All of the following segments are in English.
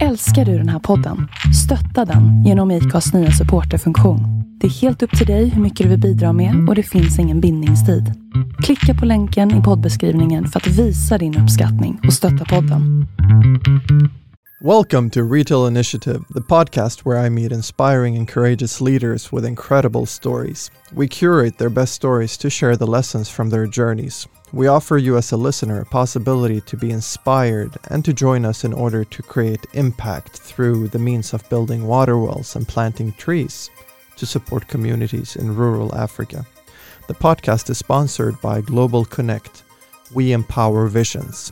Älskar du den här podden? Stötta den genom IKAs nya supporterfunktion. Det är helt upp till dig hur mycket du vill bidra med och det finns ingen bindningstid. Klicka på länken i poddbeskrivningen för att visa din uppskattning och stötta podden. Welcome to Retail Initiative, the podcast where I meet inspiring and courageous leaders with incredible stories. We curate their best stories to share the lessons from their journeys. We offer you as a listener a possibility to be inspired and to join us in order to create impact through the means of building water wells and planting trees to support communities in rural Africa. The podcast is sponsored by Global Connect. We empower visions.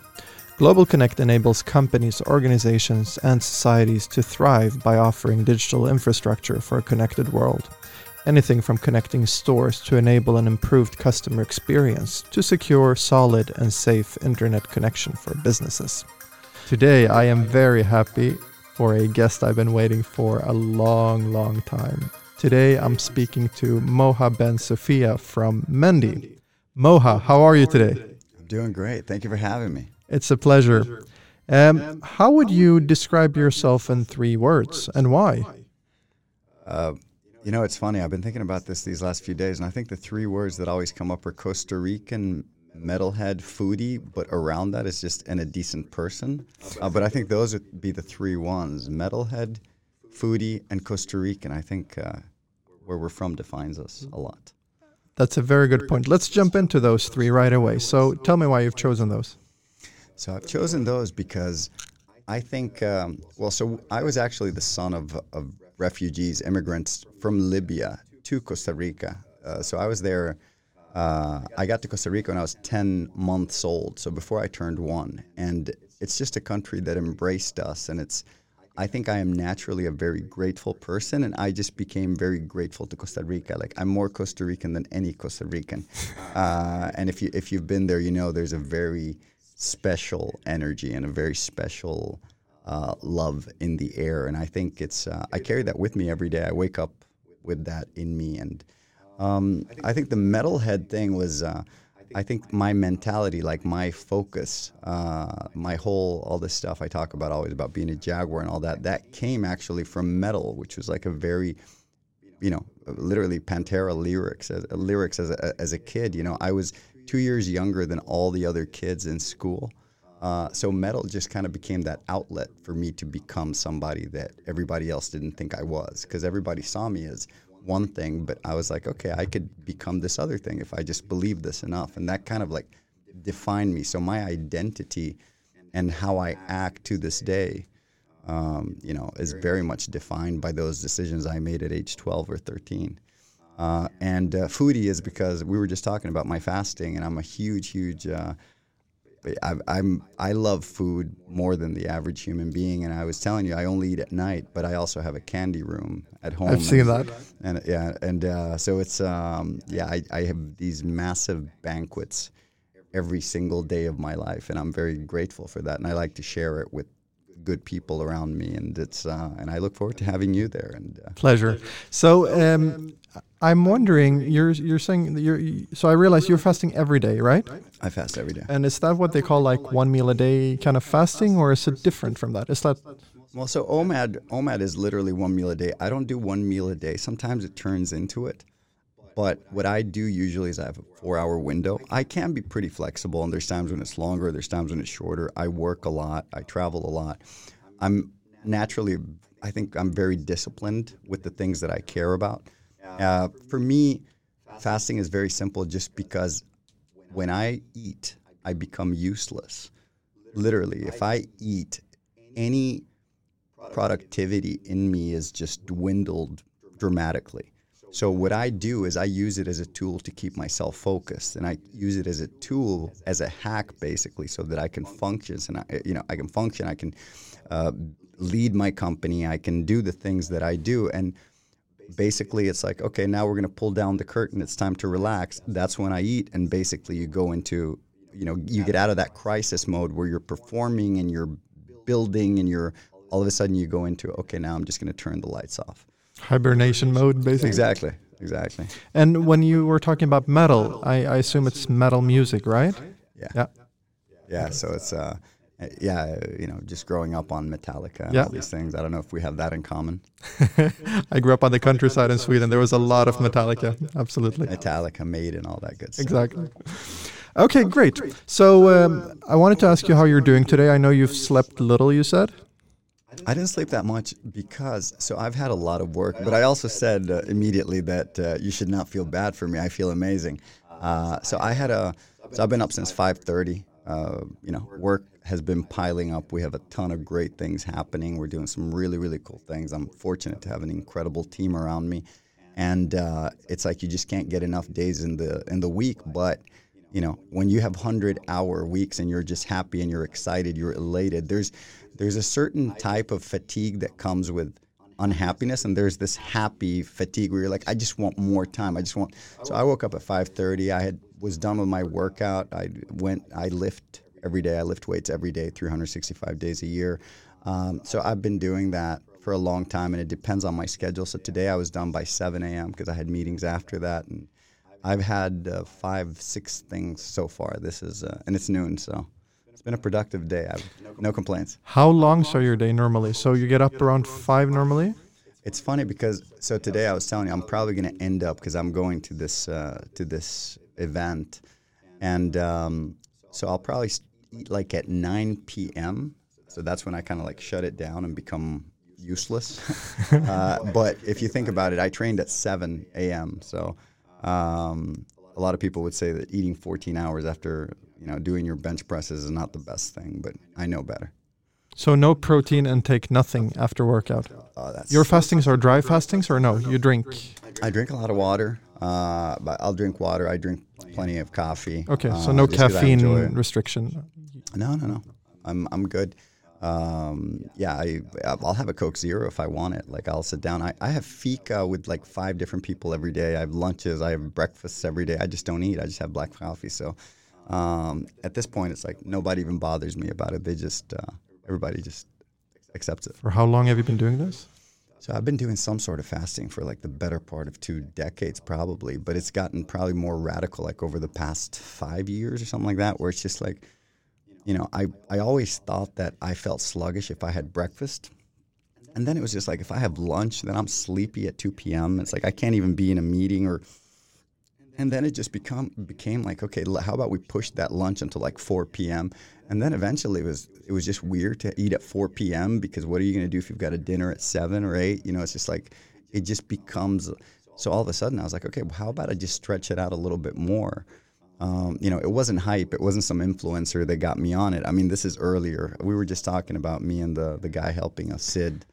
Global Connect enables companies, organizations, and societies to thrive by offering digital infrastructure for a connected world. Anything from connecting stores to enable an improved customer experience to secure solid and safe internet connection for businesses. Today, I am very happy for a guest I've been waiting for a long, long time. Today, I'm speaking to Moha Bensofia from Mendy. Moha, how are you today? I'm doing great. Thank you for having me. It's a pleasure. Um, how would you describe yourself in three words and why? Uh, you know, it's funny. I've been thinking about this these last few days, and I think the three words that always come up are Costa Rican, metalhead, foodie, but around that is just and a decent person. Uh, but I think those would be the three ones: metalhead, foodie, and Costa Rican. I think uh, where we're from defines us a lot. That's a very good point. Let's jump into those three right away. So tell me why you've chosen those. So I've chosen those because I think, um, well, so I was actually the son of, of refugees, immigrants from Libya to Costa Rica. Uh, so I was there. Uh, I got to Costa Rica when I was 10 months old, so before I turned one. And it's just a country that embraced us. And it's, I think I am naturally a very grateful person, and I just became very grateful to Costa Rica. Like I'm more Costa Rican than any Costa Rican. Uh, and if you if you've been there, you know there's a very special energy and a very special uh, love in the air. And I think it's, uh, I carry that with me every day. I wake up with that in me. And um, I think the metalhead thing was, uh, I think my mentality, like my focus, uh, my whole, all this stuff I talk about always about being a Jaguar and all that, that came actually from metal, which was like a very, you know, literally Pantera lyrics, as, lyrics as a, as a kid. You know, I was two years younger than all the other kids in school. Uh, so metal just kind of became that outlet for me to become somebody that everybody else didn't think I was, because everybody saw me as one thing, but I was like, okay, I could become this other thing if I just believed this enough, and that kind of like defined me. So my identity and how I act to this day, um, you know, is very much defined by those decisions I made at age 12 or 13. Uh, and uh, foodie is because we were just talking about my fasting, and I'm a huge, huge uh, I, I'm I love food more than the average human being, and I was telling you I only eat at night, but I also have a candy room at home. I've seen and, that. And yeah, and uh, so it's um, yeah, I, I have these massive banquets every single day of my life, and I'm very grateful for that, and I like to share it with good people around me, and it's uh, and I look forward to having you there. And uh, pleasure. So um, I'm wondering, you're you're saying that you're so I realize you're fasting every day, right? I fast every day. And is that what they call like one meal a day kind of fasting, or is it different from that? Is that well, so OMAD OMAD is literally one meal a day. I don't do one meal a day. Sometimes it turns into it. But what I do usually is I have a four hour window. I can be pretty flexible, and there's times when it's longer, there's times when it's shorter. I work a lot, I travel a lot. I'm naturally, I think I'm very disciplined with the things that I care about. Uh, for me, fasting is very simple just because when I eat, I become useless. Literally, if I eat, any productivity in me is just dwindled dramatically. So what I do is I use it as a tool to keep myself focused, and I use it as a tool, as a hack, basically, so that I can function. And I, you know, I can function. I can uh, lead my company. I can do the things that I do, and basically it's like okay now we're going to pull down the curtain. It's time to relax. That's when i eat and basically you go into you know you get out of that crisis mode where you're performing and you're building and you're all of a sudden you go into okay now i'm just going to turn the lights off. Hibernation mode basically? Exactly exactly. And when you were talking about metal i, I assume it's metal music right? Yeah. Yeah. Yeah so it's uh Uh, yeah, you know, just growing up on Metallica and Yeah. all these things. I don't know if we have that in common. I grew up on the countryside in Sweden. There was a lot of Metallica. Absolutely. Metallica, Maiden, all that good stuff. Exactly. Okay, great. So um, I wanted to ask you how you're doing today. I know you've slept little, you said. I didn't sleep that much because so I've had a lot of work, but I also said uh, immediately that uh, you should not feel bad for me. I feel amazing. Uh, so I had a so I've been up since 5:30. Uh, you know, work has been piling up. We have a ton of great things happening. We're doing some really really cool things. I'm fortunate to have an incredible team around me, and uh, it's like you just can't get enough days in the in the week, but you know when you have 100 hour weeks and you're just happy and you're excited you're elated there's there's a certain type of fatigue that comes with unhappiness and there's this happy fatigue where you're like i just want more time i just want so i woke up at 5.30 i had was done with my workout i went i lift every day i lift weights every day 365 days a year um, so i've been doing that for a long time and it depends on my schedule so today i was done by 7 a.m because i had meetings after that and I've had uh, five, six things so far. This is, uh, and it's noon, so it's been a productive day. I've no complaints. How long are your day normally? So you get up around five normally? It's funny because so today I was telling you I'm probably going to end up because I'm going to this uh, to this event, and um, so I'll probably eat like at 9 p.m. So that's when I kind of like shut it down and become useless. uh, but if you think about it, I trained at 7 a.m. So um, a lot of people would say that eating 14 hours after you know doing your bench presses is not the best thing, but I know better. So no protein intake, nothing after workout. That's Your fastings are dry fastings or no? You drink. I drink a lot of water. Uh, but I'll drink water. I drink plenty of coffee. Okay, so uh, no just 'cause I enjoy caffeine restriction. No, no, no. I'm I'm good. Um, yeah, I I'll have a Coke Zero if I want it. Like I'll sit down. I, I have fika with like five different people every day. I have lunches. I have breakfasts every day. I just don't eat. I just have black coffee. So um, at this point, it's like nobody even bothers me about it. They just uh, everybody just accepts it. For how long have you been doing this? So I've been doing some sort of fasting for like the better part of two decades, probably, but it's gotten probably more radical, like over the past five years or something like that, where it's just like, you know, I, I always thought that I felt sluggish if I had breakfast. And then it was just like, if I have lunch, then I'm sleepy at 2 p.m. It's like I can't even be in a meeting or. And then it just become became like, okay, how about we push that lunch until like 4 p.m. And then eventually it was it was just weird to eat at 4 p.m. because what are you going to do if you've got a dinner at seven or eight? You know, it's just like it just becomes. So all of a sudden I was like, okay, well, how about I just stretch it out a little bit more? Um, you know, it wasn't hype. It wasn't some influencer that got me on it. I mean, this is earlier. We were just talking about me and the the guy helping us, Sid.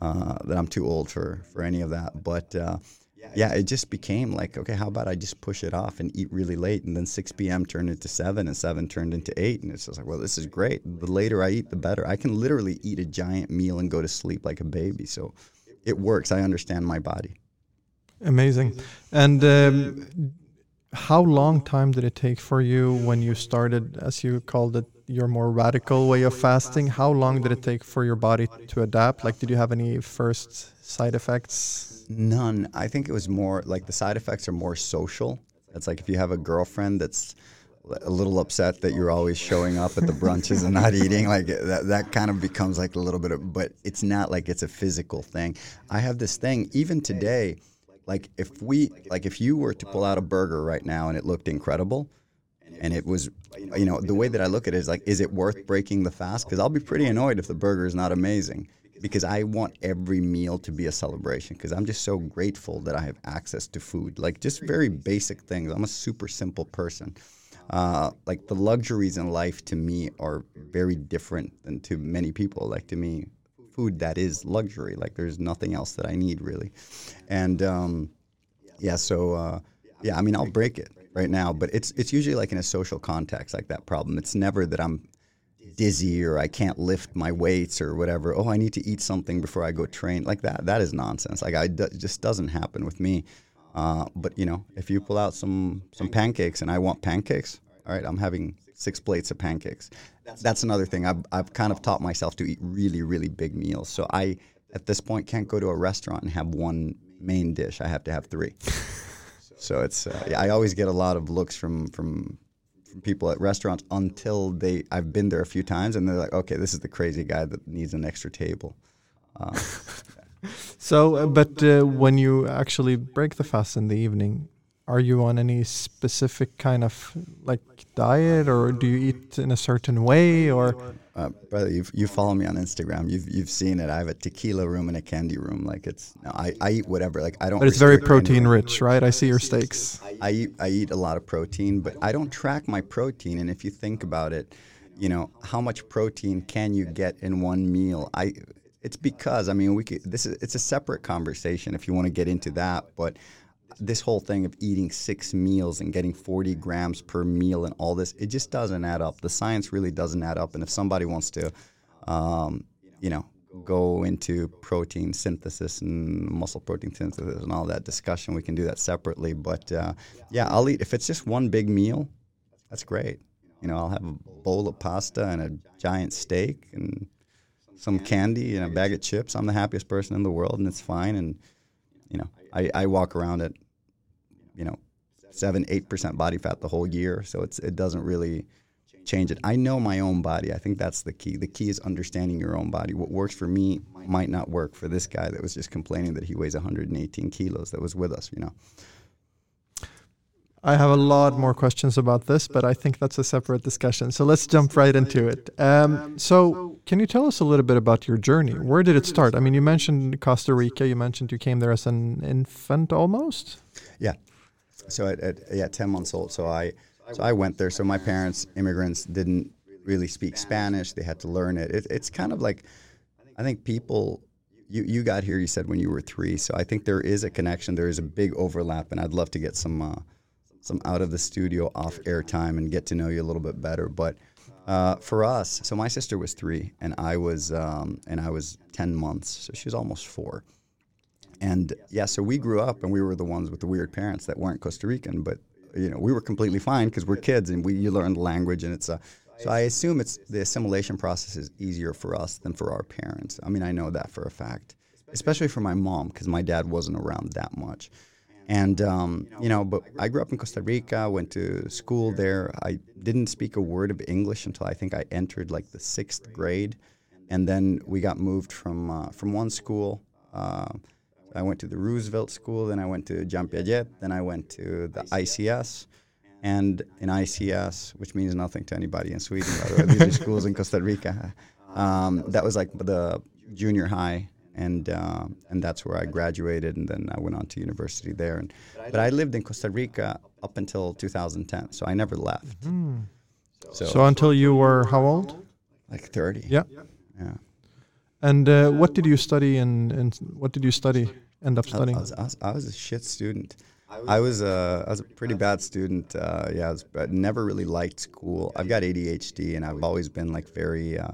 Uh, that I'm too old for for any of that. But uh, yeah, it just became like, okay, how about I just push it off and eat really late, and then 6 p.m. turned into seven, and seven turned into eight, and it's just like, well, this is great. The later I eat, the better. I can literally eat a giant meal and go to sleep like a baby. So it works. I understand my body. Amazing. And um, how long time did it take for you when you started, as you called it, your more radical way of fasting? How long did it take for your body to adapt? Like, did you have any first side effects? None. I think it was more like the side effects are more social. It's like if you have a girlfriend that's a little upset that you're always showing up at the brunches and not eating, like that, that kind of becomes like a little bit of, but it's not like it's a physical thing. I have this thing, even today, like if we, like if you were to pull out a burger right now and it looked incredible, and it was, you know, the way that I look at it is like, is it worth breaking the fast? Because I'll be pretty annoyed if the burger is not amazing because I want every meal to be a celebration because I'm just so grateful that I have access to food. Like just very basic things. I'm a super simple person. Uh, like the luxuries in life to me are very different than to many people. Like to me, food that is luxury. Like there's nothing else that I need really. And um, yeah, so uh, yeah, I mean I'll break it right now, but it's it's usually like in a social context like that problem. It's never that I'm dizzy or I can't lift my weights or whatever. Oh, I need to eat something before I go train. Like that, that is nonsense. Like I, just doesn't happen with me. Uh, but you know, if you pull out some some pancakes and I want pancakes, all right, I'm having six plates of pancakes. That's another thing. I've I've kind of taught myself to eat really really big meals. So I at this point can't go to a restaurant and have one main dish. I have to have three. so it's uh, yeah, I always get a lot of looks from from from people at restaurants until they I've been there a few times and they're like, okay, this is the crazy guy that needs an extra table. Um, so, uh, but uh, when you actually break the fast in the evening, are you on any specific kind of like diet, or do you eat in a certain way, or? Uh, brother, you you follow me on Instagram. You've you've seen it. I have a tequila room and a candy room. Like it's no, I, I eat whatever. Like I don't. But it's very protein rich, right? I see your steaks. I eat I eat a lot of protein, but I don't track my protein. And if you think about it, you know how much protein can you get in one meal? I it's because I mean we could, this is it's a separate conversation if you want to get into that, but this whole thing of eating six meals and getting 40 grams per meal and all this, it just doesn't add up. The science really doesn't add up. And if somebody wants to, um, you know, go into protein synthesis and muscle protein synthesis and all that discussion, we can do that separately. But uh, yeah, I'll eat if it's just one big meal. That's great. You know, I'll have a bowl of pasta and a giant steak and some candy and a bag of chips. I'm the happiest person in the world, and it's fine. And you know, I, I walk around at you know seven eight percent body fat the whole year, so it's it doesn't really change it. I know my own body. I think that's the key. The key is understanding your own body. What works for me might not work for this guy that was just complaining that he weighs 118 kilos that was with us. You know. I have a lot more questions about this, but I think that's a separate discussion. So let's jump right into it. Um, so, can you tell us a little bit about your journey? Where did it start? I mean, you mentioned Costa Rica. You mentioned you came there as an infant almost. Yeah. So at, at yeah, 10 months old. So I so I went there. So my parents, immigrants, didn't really speak Spanish. They had to learn it. it it's kind of like I think people you, you got here you said when you were three so i think there is a connection there is a big overlap and i'd love to get some uh, some out of the studio off air time and get to know you a little bit better. But uh, for us, so my sister was three and I was um, and I was ten months, so she was almost four. And yeah, so we grew up and we were the ones with the weird parents that weren't Costa Rican, but you know we were completely fine because we're kids and we you learn the language and it's a. So I assume it's the assimilation process is easier for us than for our parents. I mean, I know that for a fact, especially for my mom because my dad wasn't around that much. And, um, you know, but I grew up in Costa Rica, went to school there. I didn't speak a word of English until I think I entered like the sixth grade. And then we got moved from, uh, from one school. Uh, I went to the Roosevelt School, then I went to Jean Piaget, then I went to the ICS. And in ICS, which means nothing to anybody in Sweden, by the way, these are schools in Costa Rica. Um, that was like the junior high and uh, and that's where I graduated, and then I went on to university there. And but I lived in Costa Rica up until 2010, so I never left. Mm-hmm. So, so until you were how old? Like 30. Yeah. Yeah. And uh, what did you study and, and what did you study? End up studying? I, I, was, I, was, I was, a shit student. I was a, I was a pretty bad student. Uh, yeah, I, was, I never really liked school. I've got ADHD, and I've always been like very, uh,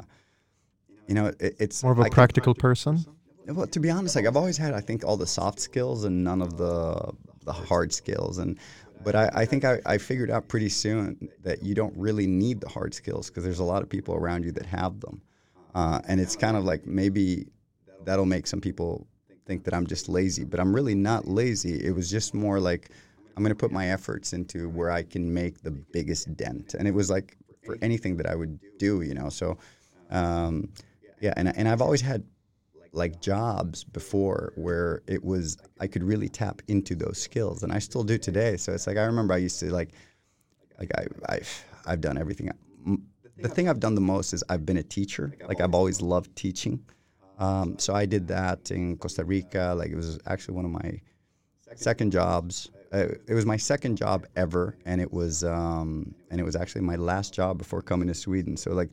you know, it, it's more of a practical person. Well, to be honest, like I've always had, I think, all the soft skills and none of the the hard skills. And but I, I think I, I figured out pretty soon that you don't really need the hard skills because there's a lot of people around you that have them. Uh, and it's kind of like maybe that'll make some people think that I'm just lazy, but I'm really not lazy. It was just more like I'm going to put my efforts into where I can make the biggest dent. And it was like for anything that I would do, you know. So, um, yeah, and and I've always had like jobs before where it was I could really tap into those skills, and I still do today. So it's like I remember I used to like like I I've I've done everything. The thing I've done the most is I've been a teacher. Like I've always loved teaching. Um, so I did that in Costa Rica. Like it was actually one of my second jobs. Uh, it was my second job ever, and it was um, and it was actually my last job before coming to Sweden. So like,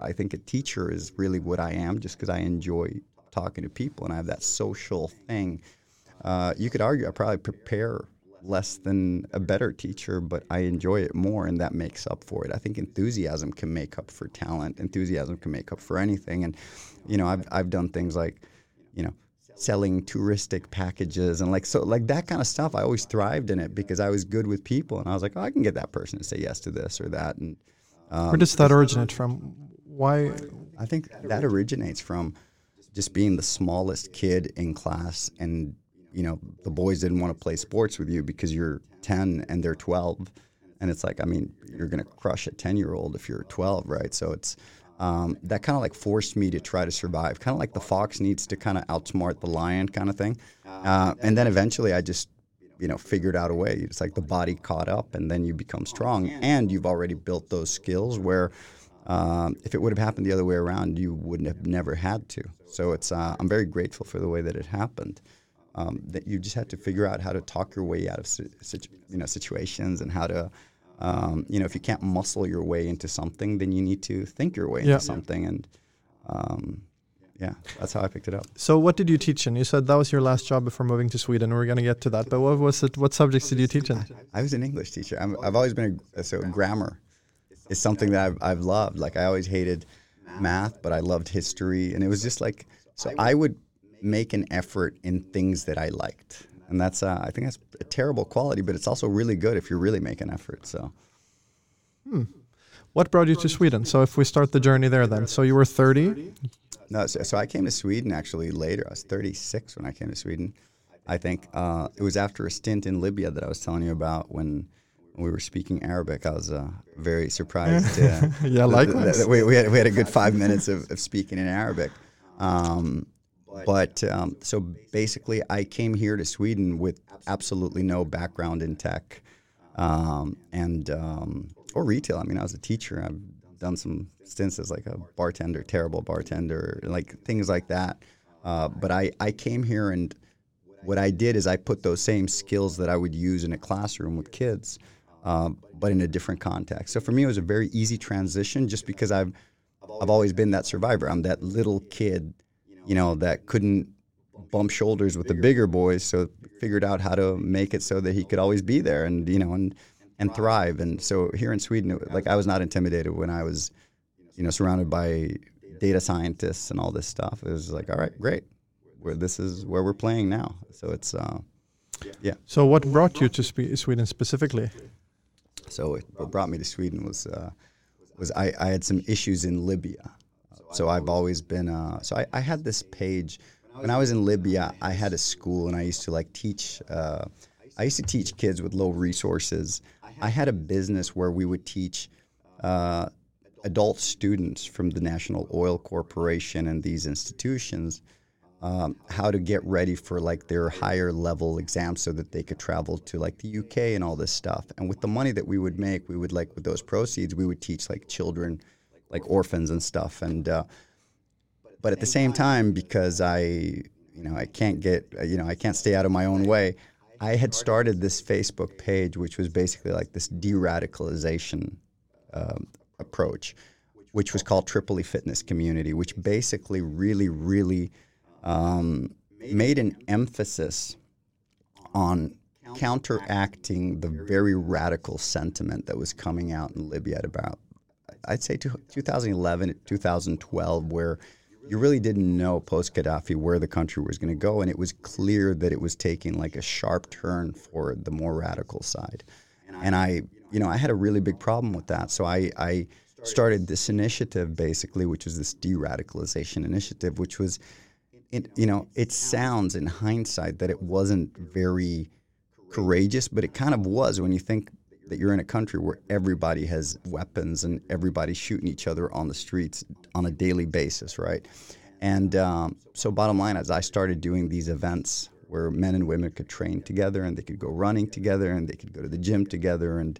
I think a teacher is really what I am, just because I enjoy talking to people and I have that social thing. Uh, you could argue I probably prepare less than a better teacher, but I enjoy it more, and that makes up for it. I think enthusiasm can make up for talent. Enthusiasm can make up for anything, and you know, I've I've done things like, you know, selling touristic packages and like so like that kind of stuff. I always thrived in it because I was good with people, and I was like, oh, I can get that person to say yes to this or that. And um, where does that originate from? Why? I think that originates from just being the smallest kid in class and you know the boys didn't want to play sports with you because you're 10 and they're 12 and it's like I mean you're going to crush a ten year old if you're 12, right? So it's um, that kind of like forced me to try to survive, kind of like the fox needs to kind of outsmart the lion kind of thing. Uh, and then eventually I just, you know, figured out a way. It's like the body caught up and then you become strong and you've already built those skills where um, if it would have happened the other way around, you wouldn't have never had to. So it's, uh, I'm very grateful for the way that it happened. Um, that you just had to figure out how to talk your way out of situ- you know situations and how to um, you know, if you can't muscle your way into something, then you need to think your way Yeah. into something. And um, yeah, that's how I picked it up. So what did you teach in? You said that was your last job before moving to Sweden. We're going to get to that. But what was it? What subjects did you teach in? I was an English teacher. I'm, I've always been a, so grammar is something that I've, I've loved. Like I always hated math, but I loved history, and it was just like so. I would make an effort in things that I liked, and that's uh, I think that's a terrible quality, but it's also really good if you really make an effort. So What brought you to Sweden? So if we start the journey there then. So you were 30. no, so, so I came to Sweden actually later. I was 36 when I came to Sweden. I think uh, it was after a stint in Libya that I was telling you about when. We were speaking Arabic. I was uh, very surprised. Uh, Yeah, likewise. we, we, had, we had a good five minutes of, of speaking in Arabic. Um, but um, so basically, I came here to Sweden with absolutely no background in tech um, and um, or retail. I mean, I was a teacher. I've done some stints as like a bartender, terrible bartender, like things like that. Uh, but I, I came here and what I did is I put those same skills that I would use in a classroom with kids, um, but in a different context. So for me, it was a very easy transition, just because I've I've always been that survivor. I'm that little kid, you know, that couldn't bump shoulders with the bigger boys, so figured out how to make it so that he could always be there and you know and and thrive. And so here in Sweden, it, like I was not intimidated when I was, you know, surrounded by data scientists and all this stuff. It was like, all right, great. Where this is where we're playing now. So it's uh, yeah. So what brought you to Spe- Sweden specifically? So it, what brought me to Sweden was uh, was I, I had some issues in Libya. So I've always been uh, so I, I had this page when I was in Libya. I had a school and I used to like teach. Uh, I used to teach kids with low resources. I had a business where we would teach uh, adult students from the National Oil Corporation and these institutions um, how to get ready for like their higher level exams so that they could travel to like the UK and all this stuff. And with the money that we would make, we would like with those proceeds, we would teach like children, like orphans and stuff. And uh, but at the same time, because I, you know, I can't get, you know, I can't stay out of my own way. I had started this Facebook page, which was basically like this de-radicalization um, approach, which was called Tripoli Fitness Community, which basically really, really um, made an emphasis on counteracting the very radical sentiment that was coming out in Libya at about, I'd say, two- 2011, 2012, where you really didn't know post Gaddafi where the country was going to go, and it was clear that it was taking like a sharp turn for the more radical side. And I, you know, I had a really big problem with that, so I, I started this initiative basically, which was this de-radicalization initiative, which was it, you know, it sounds in hindsight that it wasn't very courageous, but it kind of was when you think that you're in a country where everybody has weapons and everybody's shooting each other on the streets on a daily basis, right? And um, so, bottom line is, I started doing these events where men and women could train together and they could go running together and they could go to the gym together and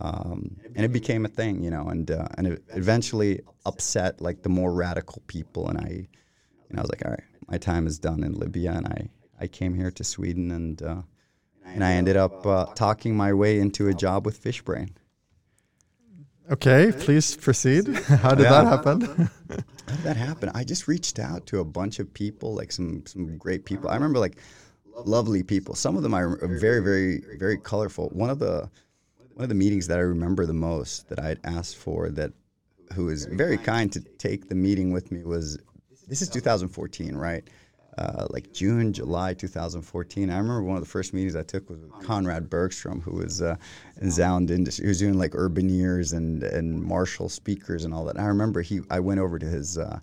um, and it became a thing, you know, and uh, and it eventually upset like the more radical people, and I, and I was like, all right, my time is done in Libya, and I, I came here to Sweden, and uh, and I ended up uh, talking my way into a job with Fishbrain. Okay, please proceed. How did Yeah. that happen? How did that happen? I just reached out to a bunch of people, like some some great people. I remember like lovely people. Some of them are very, very, very colorful. One of the one of the meetings that I remember the most that I had asked for that who was very kind to take the meeting with me was this is 2014, right? Uh, like June, July 2014. I remember one of the first meetings I took was with Konrad Bergström, who was uh, Zound Industries. He was doing like Urbanears and and Marshall speakers and all that. And I remember he. I went over to his uh,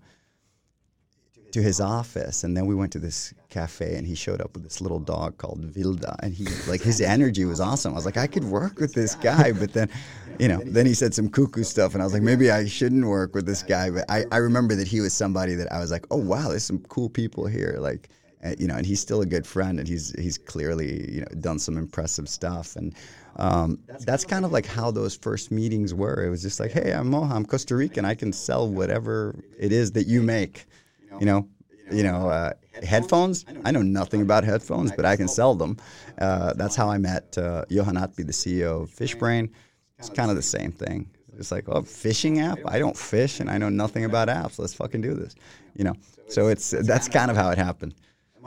to his office, and then we went to this cafe, and he showed up with this little dog called Vilda, and he like his energy was awesome. I was like, I could work with this guy, but then, you know, then he said some cuckoo stuff, and I was like, maybe I shouldn't work with this guy. But I, I remember that he was somebody that I was like, oh wow, there's some cool people here, like. Uh, you know, and he's still a good friend, and he's he's clearly you know done some impressive stuff, and um, that's kind of like how those first meetings were. It was just like, hey, I'm Moha, I'm Costa Rican, I can sell whatever it is that you make, you know, you know, uh, headphones. I know nothing about headphones, but I can sell them. Uh, that's how I met uh, Johan Attby, the CEO of Fishbrain. It's kind of the same thing. It's like, oh, fishing app? I don't fish, and I know nothing about apps. Let's fucking do this, you know. So it's that's kind of how it happened.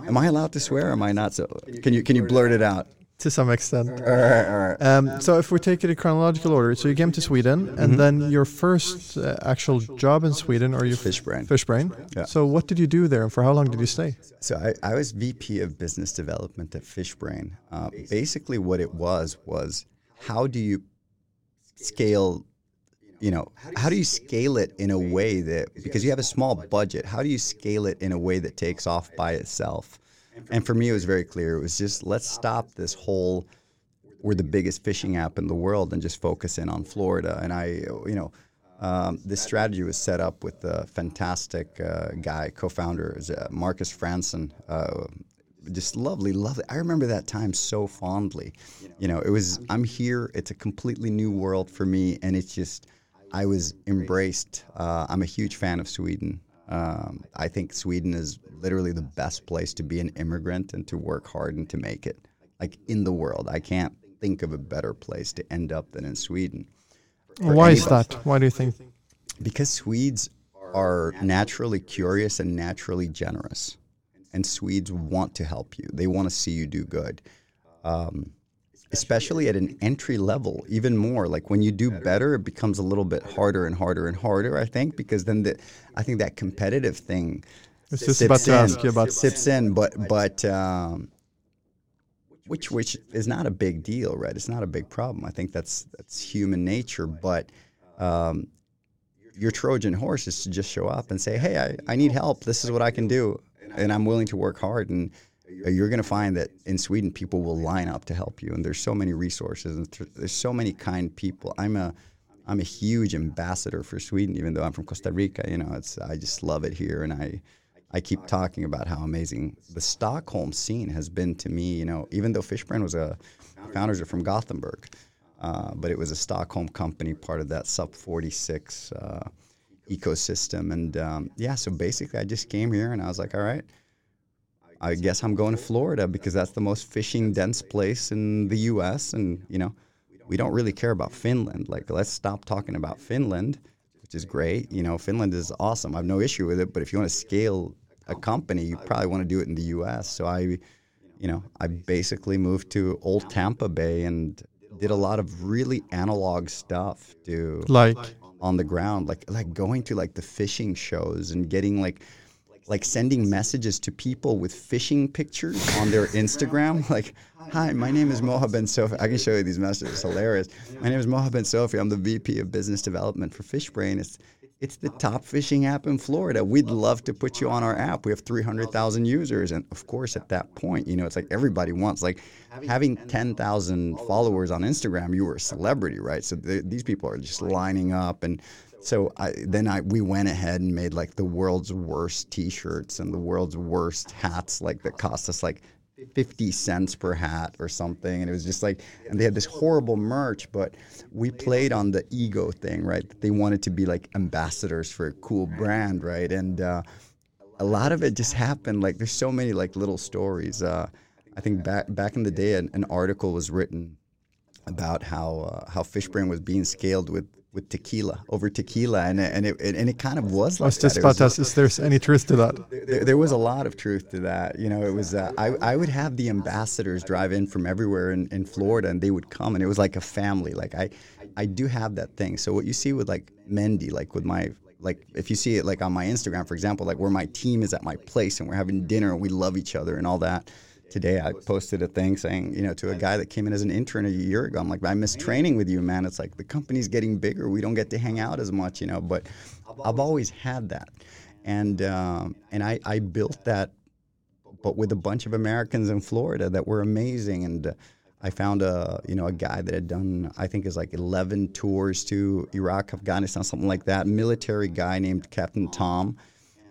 Am I allowed to swear? Or am I not? So can you can you blurt it out? To some extent. All right, all right. Um, so if we take it in chronological order, so you came to Sweden, and Mm-hmm. then your first uh, actual job in Sweden, or you Fishbrain. Fishbrain. Yeah. So what did you do there, and for how long did you stay? So I, I was VP of Business Development at Fishbrain. Uh, basically, what it was was how do you scale? You know, how do you scale it in a way that because you have a small budget, how do you scale it in a way that takes off by itself? And for me, it was very clear. It was just let's stop this whole we're the biggest fishing app in the world and just focus in on Florida. And I, you know, um, this strategy was set up with a fantastic uh, guy, co-founder, uh, Marcus Franson. Uh, just lovely, lovely. I remember that time so fondly. You know, it was I'm here. It's a completely new world for me, and it's just I was embraced. Uh, I'm a huge fan of Sweden. Um, I think Sweden is literally the best place to be an immigrant and to work hard and to make it, like in the world. I can't think of a better place to end up than in Sweden. Why is that? Why do you think? Because Swedes are naturally curious and naturally generous, and Swedes want to help you. They want to see you do good, um, especially at an entry level. Even more, like when you do better, it becomes a little bit harder and harder and harder. I think because then the, I think that competitive thing I was just sips about to in, ask you about. sips in, but but um, which which is not a big deal, right? It's not a big problem. I think that's that's human nature, but um, your Trojan horse is to just show up and say, "Hey, I, I need help. This is what I can do, and I'm willing to work hard." And you're going to find that in Sweden, people will line up to help you, and there's so many resources, and th- there's so many kind people. I'm a I'm a huge ambassador for Sweden, even though I'm from Costa Rica. You know, it's I just love it here, and I I keep talking about how amazing the Stockholm scene has been to me. You know, even though Fishbrain was a founders are from Gothenburg, uh, but it was a Stockholm company, part of that SUP46 uh, ecosystem. And um, yeah, so basically, I just came here and I was like, all right, I guess I'm going to Florida because that's the most fishing dense place in the U.S. And you know, we don't really care about Finland. Like, let's stop talking about Finland, which is great. You know, Finland is awesome. I have no issue with it. But if you want to scale a company, you probably want to do it in the U.S. So I, you know, I basically moved to Old Tampa Bay and did a lot of really analog stuff to Like, on the ground, like like going to like the fishing shows and getting like like sending messages to people with fishing pictures on their Instagram. Like, hi, my name is Moha Ben Sofi. I can show you these messages. It's hilarious. My name is Moha Ben Sofi. I'm the VP of Business Development for Fishbrain. It's it's the top fishing app in Florida. We'd love to put you on our app. We have 300,000 users. And of course, at that point, you know, it's like everybody wants, like having 10,000 followers on Instagram, you were a celebrity, right? So th- these people are just lining up. And so I, then I, we went ahead and made like the world's worst t-shirts and the world's worst hats, like that cost us like 50 cents per hat or something. And it was just like, and they had this horrible merch, but we played on the ego thing, right? They wanted to be like ambassadors for a cool brand, right? And uh, a lot of it just happened. Like there's so many like little stories. Uh, I think back back in the day, an, an article was written about how uh, how Fishbrain was being scaled with with tequila over tequila, and it- and it and it kind of was like was just that. About was is there any truth to that? there, there was a lot of truth to that. You know, it was uh, I I would have the ambassadors drive in from everywhere in, in Florida, and they would come, and it was like a family. Like I I do have that thing. So what you see with like Mendy, like with my like if you see it like on my Instagram, for example, like where my team is at my place and we're having dinner and we love each other and all that. Today I posted a thing saying, you know, to a guy that came in as an intern a year ago, I'm like, I miss training with you, man. It's like the company's getting bigger. We don't get to hang out as much, you know, but I've always had that. and um, and I, I built that, but with a bunch of Americans in Florida that were amazing. And uh, I found a you know a guy that had done I think is like 11 tours to Iraq, Afghanistan, something like that. Military guy named Captain Tom.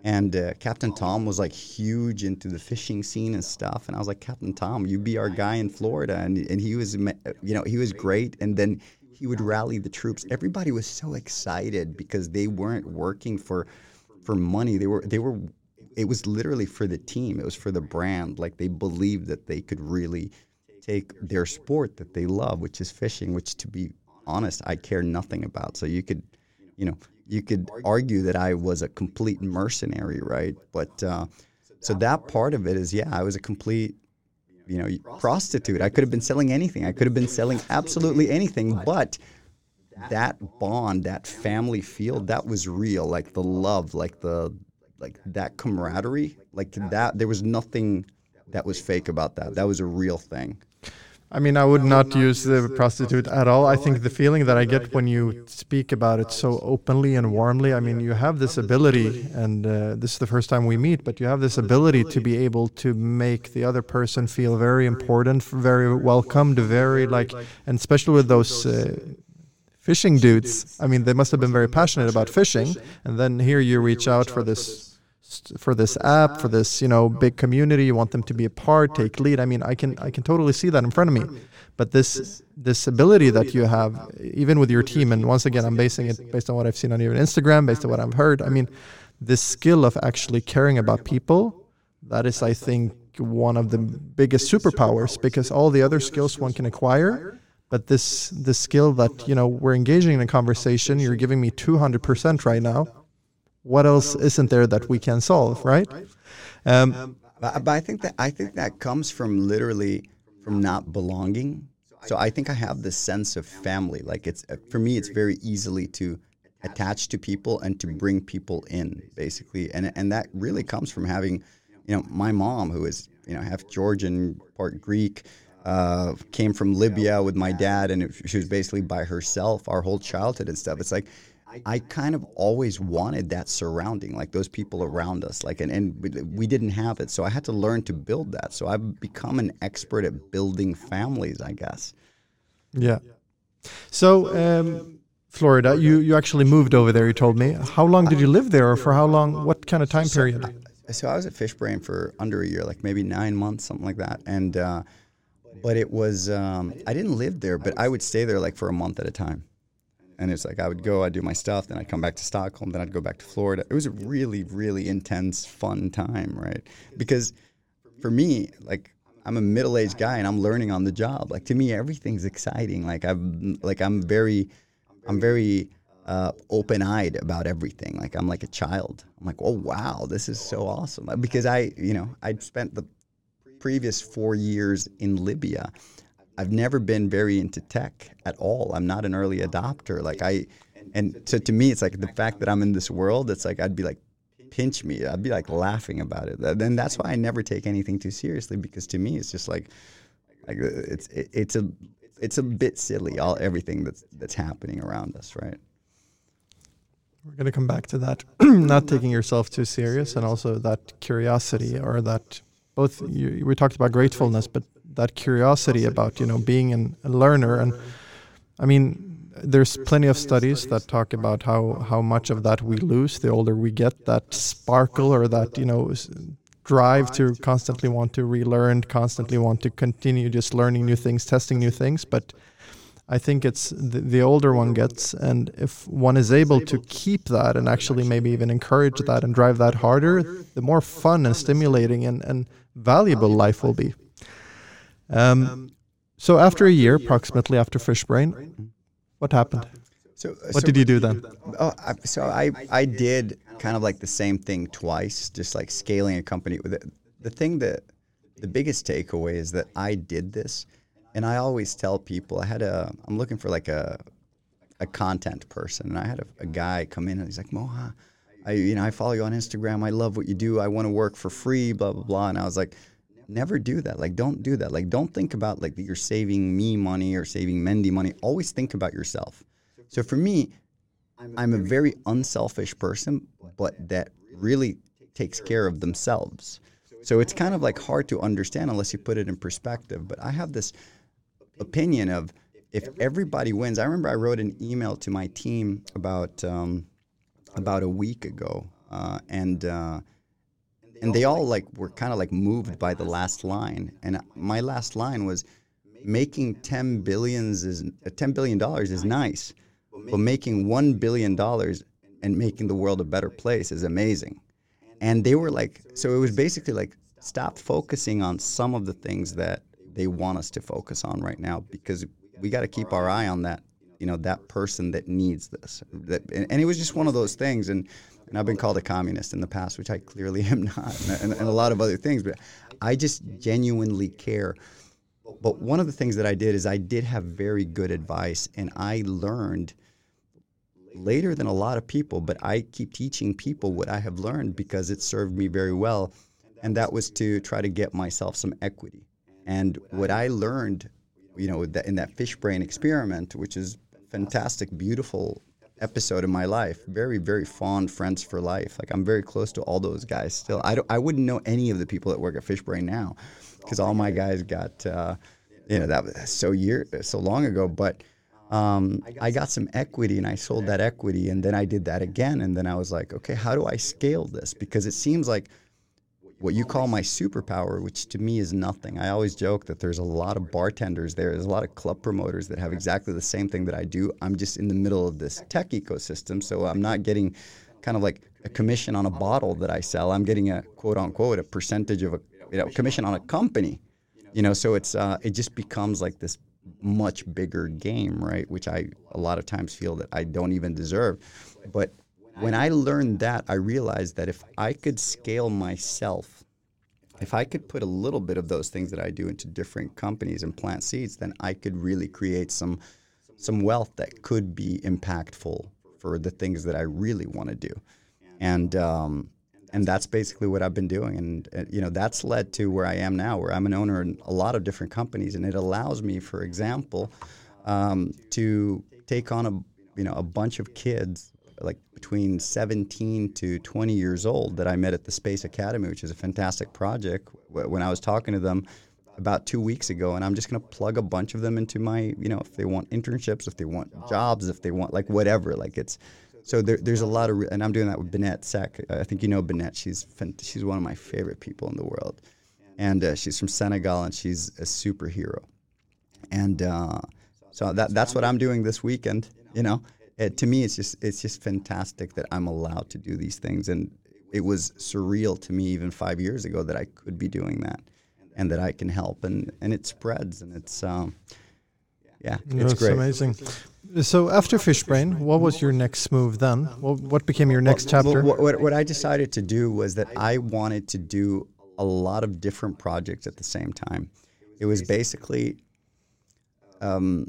And uh, Captain Tom was like huge into the fishing scene and stuff. And I was like, Captain Tom, you be our guy in Florida. And, and he was, you know, he was great. And then he would rally the troops. Everybody was so excited because they weren't working for for money. They were they were it was literally for the team. It was for the brand. Like they believed that they could really take their sport that they love, which is fishing, which to be honest, I care nothing about. So you could, you know, you could argue that I was a complete mercenary, right? But uh, so that part of it is, yeah, I was a complete, you know, prostitute. I could have been selling anything. I could have been selling absolutely anything, but that bond, that family feel, that was real. Like the love, like the, like that camaraderie, like that. There was nothing that was fake about that. That was a real thing. I mean, I would not use the prostitute at all. I think the feeling that I get when you speak about it so openly and warmly, I mean, you have this ability, and uh, this is the first time we meet, but you have this ability to be able to make the other person feel very important, very welcomed, very like, and especially with those. Uh, fishing dudes. I mean, they must have been very passionate about fishing, and then here you reach out for this for this app, for this you know big community. You want them to be a part, take lead. I mean, I can I can totally see that in front of me. But this this ability that you have, even with your team, and once again, I'm basing it based on what I've seen on your Instagram, based on what I've heard. I mean, this skill of actually caring about people, that is, I think, one of the biggest superpowers because all the other skills one can acquire but this this skill that you know we're engaging in a conversation you're giving me 200% right now what else isn't there that we can solve, right? Um, but, but I think that I think that comes from literally from not belonging. So I think I have this sense of family. Like it's for me, it's very easily to attach to people and to bring people in, basically. And and that really comes from having, you know, my mom who is you know half Georgian, part Greek. Uh, came from Libya with my dad, and it, she was basically by herself our whole childhood and stuff. It's like I kind of always wanted that surrounding, like those people around us, like and, and we didn't have it, so I had to learn to build that. So I've become an expert at building families, I guess. Yeah. So, um, Florida, you you actually moved over there. You told me. How long did you live there, or for how long? What kind of time period? So, so I was at Fishbrain for under a year, like maybe nine months, something like that, and. Uh, but it was um, I didn't live there, but I would stay there like for a month at a time. And it's like I would go, I'd do my stuff, then I'd come back to Stockholm, then I'd go back to Florida. It was a really, really intense, fun time, right? Because for me, like I'm a middle-aged guy and I'm learning on the job. Like to me, everything's exciting. Like I'm, like I'm very, I'm very uh, open-eyed about everything. Like I'm like a child. I'm like, oh wow, this is so awesome. Because I, you know, I'd spent the previous four years in Libya I've never been very into tech at all. I'm not an early adopter. Like I, and so to me, it's like the fact that I'm in this world. It's like I'd be like, pinch me. I'd be like laughing about it. And that's why I never take anything too seriously because to me, it's just like, like it's it, it's a it's a bit silly. All everything that's that's happening around us, right? We're going to come back to that. not taking yourself too serious, and also that curiosity or that both. You, we talked about gratefulness, but that curiosity about you know being an, a learner and i mean there's plenty of studies that talk about how how much of that we lose the older we get that sparkle or that you know drive to constantly want to relearn constantly want to continue just learning new things testing new things but I think it's the, the, older one gets, and if one is able to keep that and actually maybe even encourage that and drive that harder, the more fun and stimulating and, and valuable life will be. Um, so after a year, approximately after Fishbrain, what happened? So, what so, did you do then? Oh, I, so I I did kind of like the same thing twice, just like scaling a company. With it. The thing that the biggest takeaway is that I did this, and I always tell people I had a I'm looking for like a a content person, and I had a, a guy come in and he's like Moha, I you know I follow you on Instagram. I love what you do. I want to work for free. Blah blah blah. And I was like never do that. Like, don't do that. Like, don't think about like that you're saving me money or saving Mendy money. Always think about yourself. So for me, I'm a very unselfish person, but that really takes care of themselves. So it's kind of like hard to understand unless you put it in perspective. But I have this opinion of if everybody wins. I remember I wrote an email to my team about um, about a week ago, uh, and uh, and they all like were kind of like moved by the last line. And my last line was, making ten billions is ten billion dollars is nice, but making one billion dollars and making the world a better place is amazing. And they were like, so it was basically like, stop focusing on some of the things that they want us to focus on right now because we got to keep our eye on that, you know, that person that needs this. That, and, and it was just one of those things. And and I've been called a communist in the past, which I clearly am not, and, and, a lot of other things. But I just genuinely care. But one of the things that I did is I did have very good advice, and I learned later than a lot of people. But I keep teaching people what I have learned because it served me very well, and that was to try to get myself some equity. And what I learned, you know, in that Fishbrain experiment, which is fantastic, beautiful episode in my life. Very, very fond friends for life. Like I'm very close to all those guys still. I don't, I wouldn't know any of the people that work at Fishbrain now, because all my guys got, uh, you know, that was so year so long ago. But um, I got some equity and I sold that equity, and then I did that again, and then I was like, okay, how do I scale this? Because it seems like what you call my superpower, which to me is nothing. I always joke that there's a lot of bartenders there, there's a lot of club promoters that have exactly the same thing that I do. I'm just in the middle of this tech ecosystem, so I'm not getting kind of like a commission on a bottle that I sell. I'm getting a quote unquote a percentage of a you know commission on a company. You know, so it's uh, it just becomes like this much bigger game, right? Which I a lot of times feel that I don't even deserve. But when I learned that, I realized that if I could scale myself, if I could put a little bit of those things that I do into different companies and plant seeds, then I could really create some some wealth that could be impactful for the things that I really want to do, and um, and that's basically what I've been doing, and uh, you know that's led to where I am now, where I'm an owner in a lot of different companies, and it allows me, for example, um, to take on a you know a bunch of kids like between 17 to 20 years old that I met at the Space Academy, which is a fantastic project. When I was talking to them about two weeks ago, and I'm just going to plug a bunch of them into my, you know, if they want internships, if they want jobs, if they want like whatever, like it's. So there, there's a lot of, and I'm doing that with Binette Sek. I think you know Binette. She's she's one of my favorite people in the world, and uh, she's from Senegal, and she's a superhero. And uh, so that that's what I'm doing this weekend. You know, it, to me, it's just it's just fantastic that I'm allowed to do these things, and it was surreal to me even five years ago that I could be doing that, and that I can help, and and it spreads, and it's um, yeah, it's That's great. amazing. So after Fishbrain, what was your next move then? What, what became your next chapter? What, what, what I decided to do was that I wanted to do a lot of different projects at the same time. It was basically um,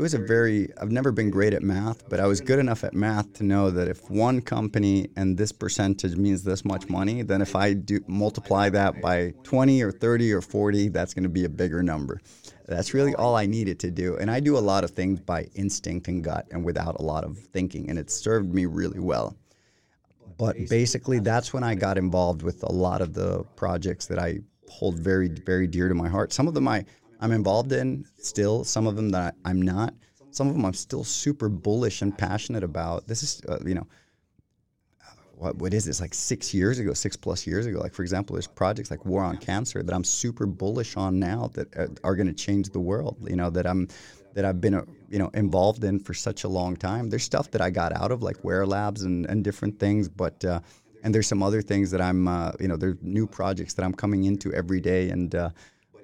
it was a very I've never been great at math, but I was good enough at math to know that if one company and this percentage means this much money, then if I do multiply that by 20 or 30 or 40, that's going to be a bigger number. That's really all I needed to do. And I do a lot of things by instinct and gut and without a lot of thinking, and it served me really well. But basically, that's when I got involved with a lot of the projects that I hold very, very dear to my heart. Some of them I I'm involved in still. Some of them that I'm not. Some of them I'm still super bullish and passionate about. This is, uh, you know, what, what is this like six years ago, six plus years ago? Like for example, there's projects like War on Cancer that I'm super bullish on now that uh, are going to change the world. You know that I'm that I've been uh, you know involved in for such a long time. There's stuff that I got out of like Wear Labs and, and different things, but uh, and there's some other things that I'm uh, you know there's new projects that I'm coming into every day and uh,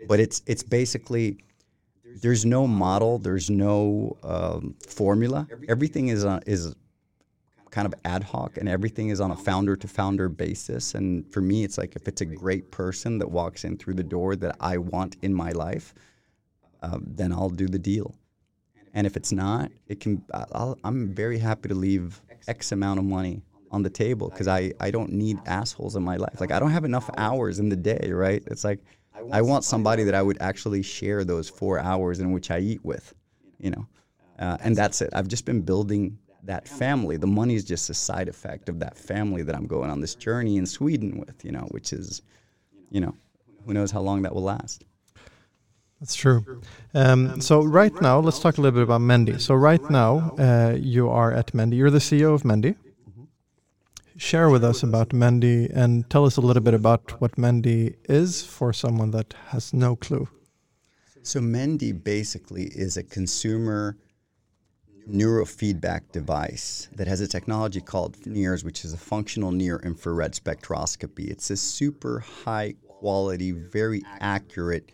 but it's it's basically there's no model, there's no um, formula. Everything is on, is kind of ad hoc, and everything is on a founder to founder basis. And for me, it's like if it's a great person that walks in through the door that I want in my life, uh, then I'll do the deal. And if it's not, it can. i am very happy to leave X amount of money on the table because I, I don't need assholes in my life. Like I don't have enough hours in the day, right? It's like I want somebody that I would actually share those four hours in which I eat with, you know, uh, and that's it. I've just been building that family. The money is just a side effect of that family that I'm going on this journey in Sweden with, you know, which is, you know, who knows how long that will last. That's true. Um, so right now, let's talk a little bit about Mendi. So right now, uh, you are at Mendi. You're the CEO of Mendi. Share with us about Mendi and tell us a little bit about what Mendi is for someone that has no clue. So Mendi basically is a consumer neurofeedback device that has a technology called NIRS, which is a functional near infrared spectroscopy. It's a super high quality, very accurate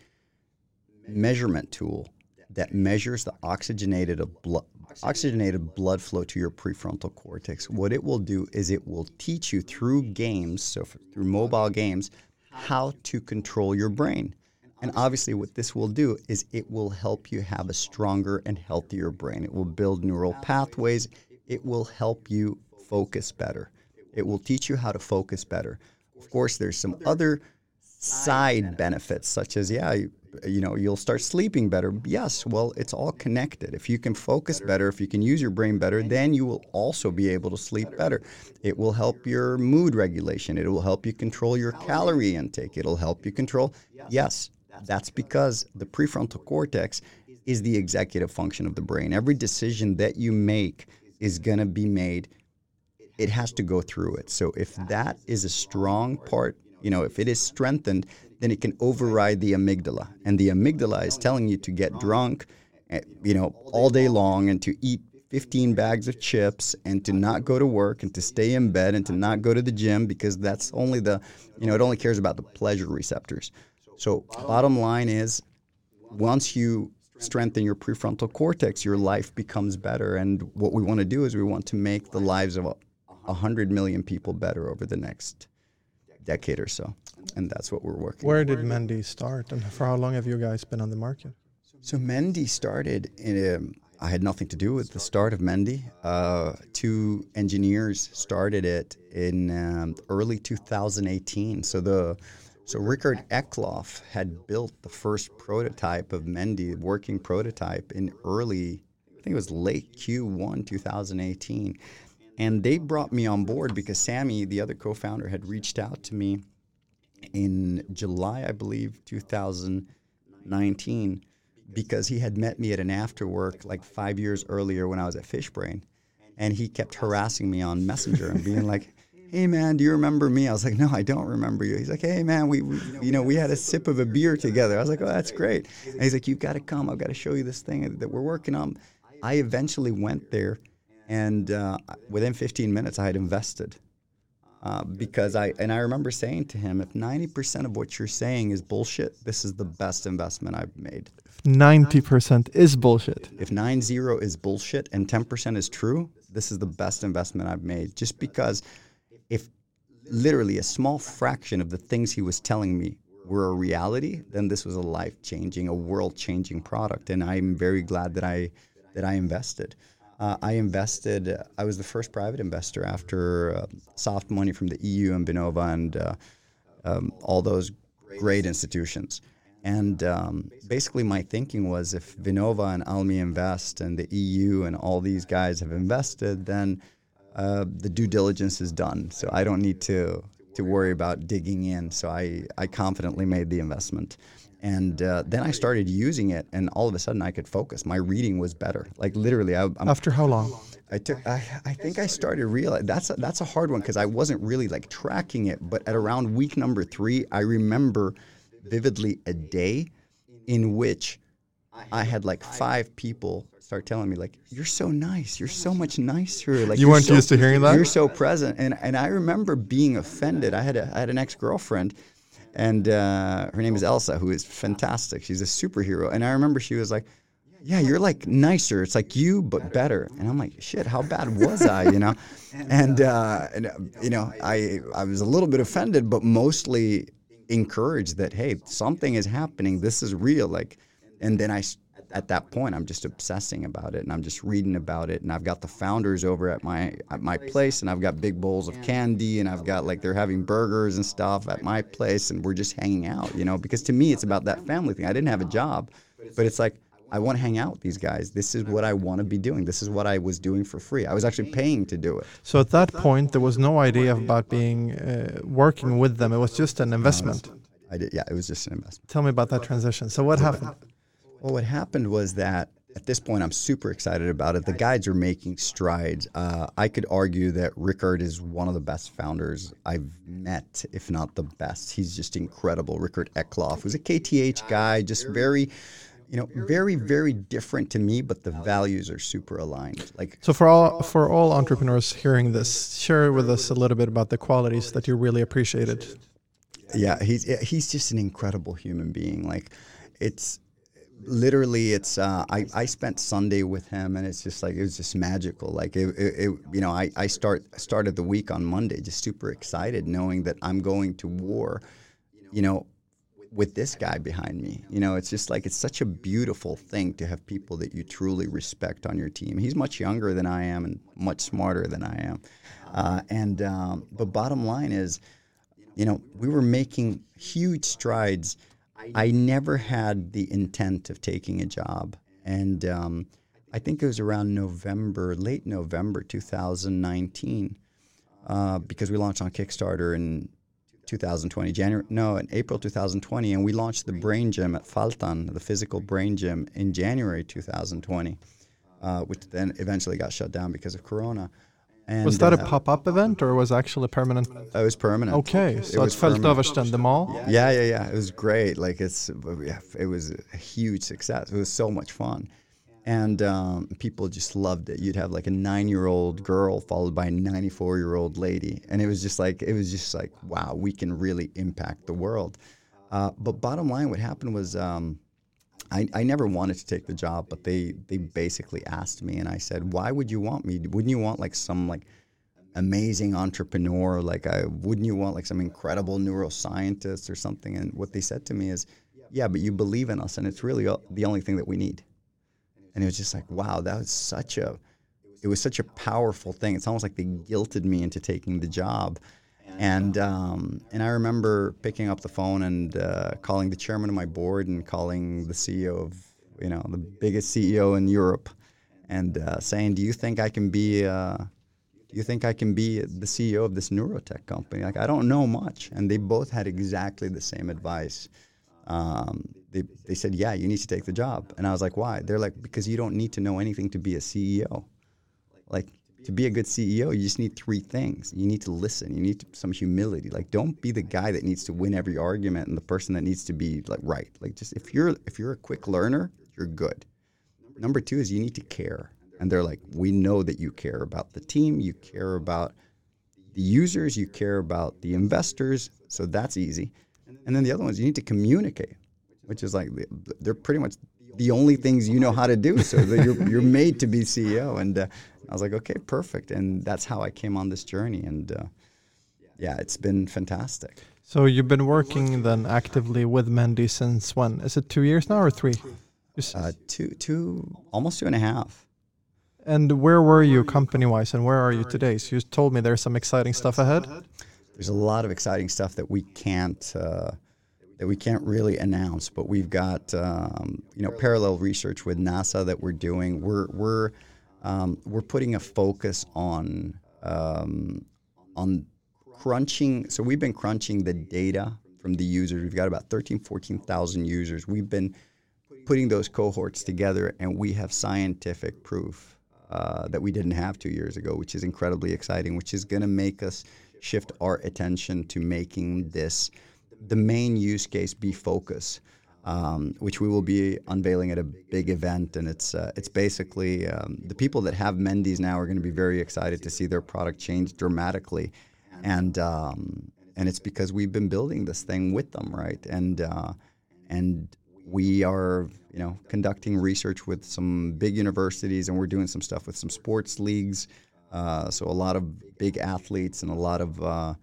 measurement tool that measures the oxygenated blood oxygenated blood flow to your prefrontal cortex. What it will do is it will teach you through games, so through mobile games, how to control your brain. And obviously, what this will do is it will help you have a stronger and healthier brain. It will build neural pathways. It will help you focus better. It will teach you how to focus better. Of course, there's some other side benefits, such as, yeah, you know you'll start sleeping better. Yes well it's all connected. If you can focus better. if you can use your brain better then you. will also be able to sleep better. it will help your mood regulation. It will help you control your calorie intake. It'll help you control yes. That's because the prefrontal cortex is the executive function of the brain. Every decision that you make is going to be made. It has to go through it. So if that is a strong part you know if it is strengthened then it can override the amygdala. And the amygdala is telling you to get drunk, eh, you know, all day long and to eat 15 bags of chips and to not go to work and to stay in bed and to not go to the gym because that's only the, you know, it only cares about the pleasure receptors. So, bottom line is once you strengthen your prefrontal cortex, your life becomes better. And what we want to do is we want to make the lives of 100 million people better over the next decade or so and that's what we're working. Where did Mendi start, and for how long have you guys been on the market? So Mendi started in. Um, I had nothing to do with the start of Mendi. Uh, two engineers started it in um, early 2018. So the so Rickard Eklof had built the first prototype of Mendi, working prototype, in early, I think it was late Q1 2018. And they brought me on board because Sammy, the other co-founder, had reached out to me in July, I believe, 2019, because he had met me at an after work like five years earlier when I was at Fishbrain. And he kept harassing me on Messenger and being like, hey man, do you remember me? I was like, no, I don't remember you. He's like, hey man, we, we, you know, we had a sip of a beer together. I was like, oh, that's great. And he's like, you've got to come. I've got to show you this thing that we're working on. I eventually went there, and uh, within 15 minutes, I had invested. Uh, because I and I remember saying to him, if ninety percent of what you're saying is bullshit, this is the best investment I've made. Ninety percent is bullshit. If nine zero is bullshit and ten percent is true, this is the best investment I've made. Just because, if literally a small fraction of the things he was telling me were a reality, then this was a life changing, a world changing product, and I'm very glad that I that I invested. Uh, I invested, I was the first private investor after uh, soft money from the EU and Vinnova and uh, um, all those great institutions. And um, basically, my thinking was if Vinnova and Almi Invest and the EU and all these guys have invested, then uh, the due diligence is done. So I don't need to to worry about digging in. So I, I confidently made the investment. And uh, then I started using it, and all of a sudden I could focus. My reading was better. Like literally, I, I'm, after how long? I took. I, I think I started realize that's a, that's a hard one because I wasn't really like tracking it. But at around week number three, I remember vividly a day in which I had like five people start telling me like, "You're so nice. You're so much nicer." Like you weren't so, used to hearing that. You're so present, and and I remember being offended. I had a I had an ex girlfriend and uh, her name is Elsa, who is fantastic. She's a superhero. And I remember she was like, "Yeah, you're like nicer. It's like you, but better." And I'm like, "Shit, how bad was I?" You know, and, uh, and you know, I I was a little bit offended, but mostly encouraged that hey, something is happening. This is real. Like, and then I at that point I'm just obsessing about it and I'm just reading about it and I've got the founders over at my at my place and I've got big bowls of candy and I've got like they're having burgers and stuff at my place and we're just hanging out, you know, because to me it's about that family thing. I didn't have a job, but it's like I want to hang out with these guys. This is what I want to be doing. This is what I was doing for free. I was actually paying to do it. So at that point, there was no idea about being uh, working with them. It was just an investment. I did, yeah, it was just an investment. Tell me about that transition. So what happened? Well, what happened was that at this point, I'm super excited about it. The guides are making strides. Uh, I could argue that Rickard is one of the best founders I've met, if not the best. He's just incredible. Rickard Eklof was a KTH guy, just very, you know, very, very different to me, but the values are super aligned. Like, So for all for all entrepreneurs hearing this, share with us a little bit about the qualities that you really appreciated. yeah, he's he's just an incredible human being. Like, it's literally it's uh, I, I spent sunday with him and it's just like it was just magical. Like it, it, it you know I, I start started the week on monday just super excited knowing that i'm going to war you know with this guy behind me. You know it's just like it's such a beautiful thing to have people that you truly respect on your team. He's much younger than i am and much smarter than i am. Uh, and um, but bottom line is you know we were making huge strides I never had the intent of taking a job. And um, I think it was around November, late November 2019, uh, because we launched on Kickstarter in 2020, January, no, in April 2020. And we launched the Brain Gym at Faltan, the physical brain gym, in January 2020, uh, which then eventually got shut down because of Corona. And, Was that a uh, pop-up event or was actually permanent? It was permanent. Okay, It so was it's Felt permanent. The mall. Yeah, yeah, yeah. It was great. Like it's, yeah, it was a huge success. It was so much fun, and um, people just loved it. You'd have like a nine-year-old girl followed by a ninety-four-year-old lady, and it was just like it was just like wow, we can really impact the world. Uh, but bottom line, what happened was. Um, I, I never wanted to take the job, but they they basically asked me, and I said, "Why would you want me? Wouldn't you want like some like amazing entrepreneur? Like, I wouldn't you want like some incredible neuroscientist or something?" And what they said to me is, "Yeah, but you believe in us, and it's really the only thing that we need." And it was just like, wow, that was such a it was such a powerful thing. It's almost like they guilted me into taking the job. And um, and I remember picking up the phone and uh, calling the chairman of my board and calling the CEO of you know the biggest CEO in Europe, and uh, saying, "Do you think I can be? Uh, do you think I can be the CEO of this neurotech company? Like I don't know much." And they both had exactly the same advice. Um, they they said, "Yeah, you need to take the job." And I was like, "Why?" They're like, "Because you don't need to know anything to be a CEO." To be a good CEO, you just need three things. You need to listen. You need to, some humility. Like, don't be the guy that needs to win every argument and the person that needs to be like right. Like, just if you're if you're a quick learner, you're good. Number two is you need to care. And they're like, we know that you care about the team, you care about the users, you care about the investors. So that's easy. And then the other ones, you need to communicate, which is like they're pretty much the only things you know how to do. So you're you're made to be CEO. And uh, I was like, okay, perfect. And that's how I came on this journey. And uh, yeah, it's been fantastic. So you've been working then actively with Mendi since when? Is it two years now or three? You Uh, two two almost two and a half. And where were you company-wise, and where are you today? So you told me there's some exciting stuff ahead. there's a lot of exciting stuff that we can't uh, that we can't really announce, but we've got um, you know parallel research with NASA that we're doing. We're we're um, we're putting a focus on um, on crunching. So we've been crunching the data from the users. We've got about 13, 14,000 users. We've been putting those cohorts together, and we have scientific proof uh, that we didn't have two years ago, which is incredibly exciting, which is going to make us shift our attention to making this the main use case be focus, um, which we will be unveiling at a big event. And it's uh, it's basically um, the people that have Mendi's now are going to be very excited to see their product change dramatically, and um, and it's because we've been building this thing with them, right? And uh, and we are you know conducting research with some big universities and we're doing some stuff with some sports leagues uh, so a lot of big athletes and a lot of uh,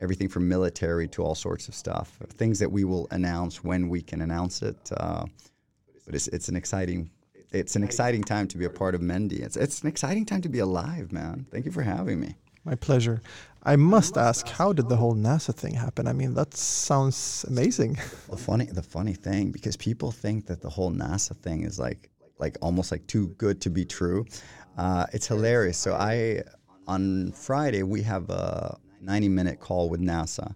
everything from military to all sorts of stuff things that we will announce when we can announce it uh, but it's, it's an exciting it's an exciting time to be a part of Mendi. It's, it's an exciting time to be alive, man. Thank you for having me. My pleasure. I must ask, how did the whole NASA thing happen? I mean, that sounds amazing. The funny, the funny thing, because people think that the whole NASA thing is like, like almost like too good to be true. Uh, it's hilarious. So I, on Friday, we have a 90-minute call with NASA,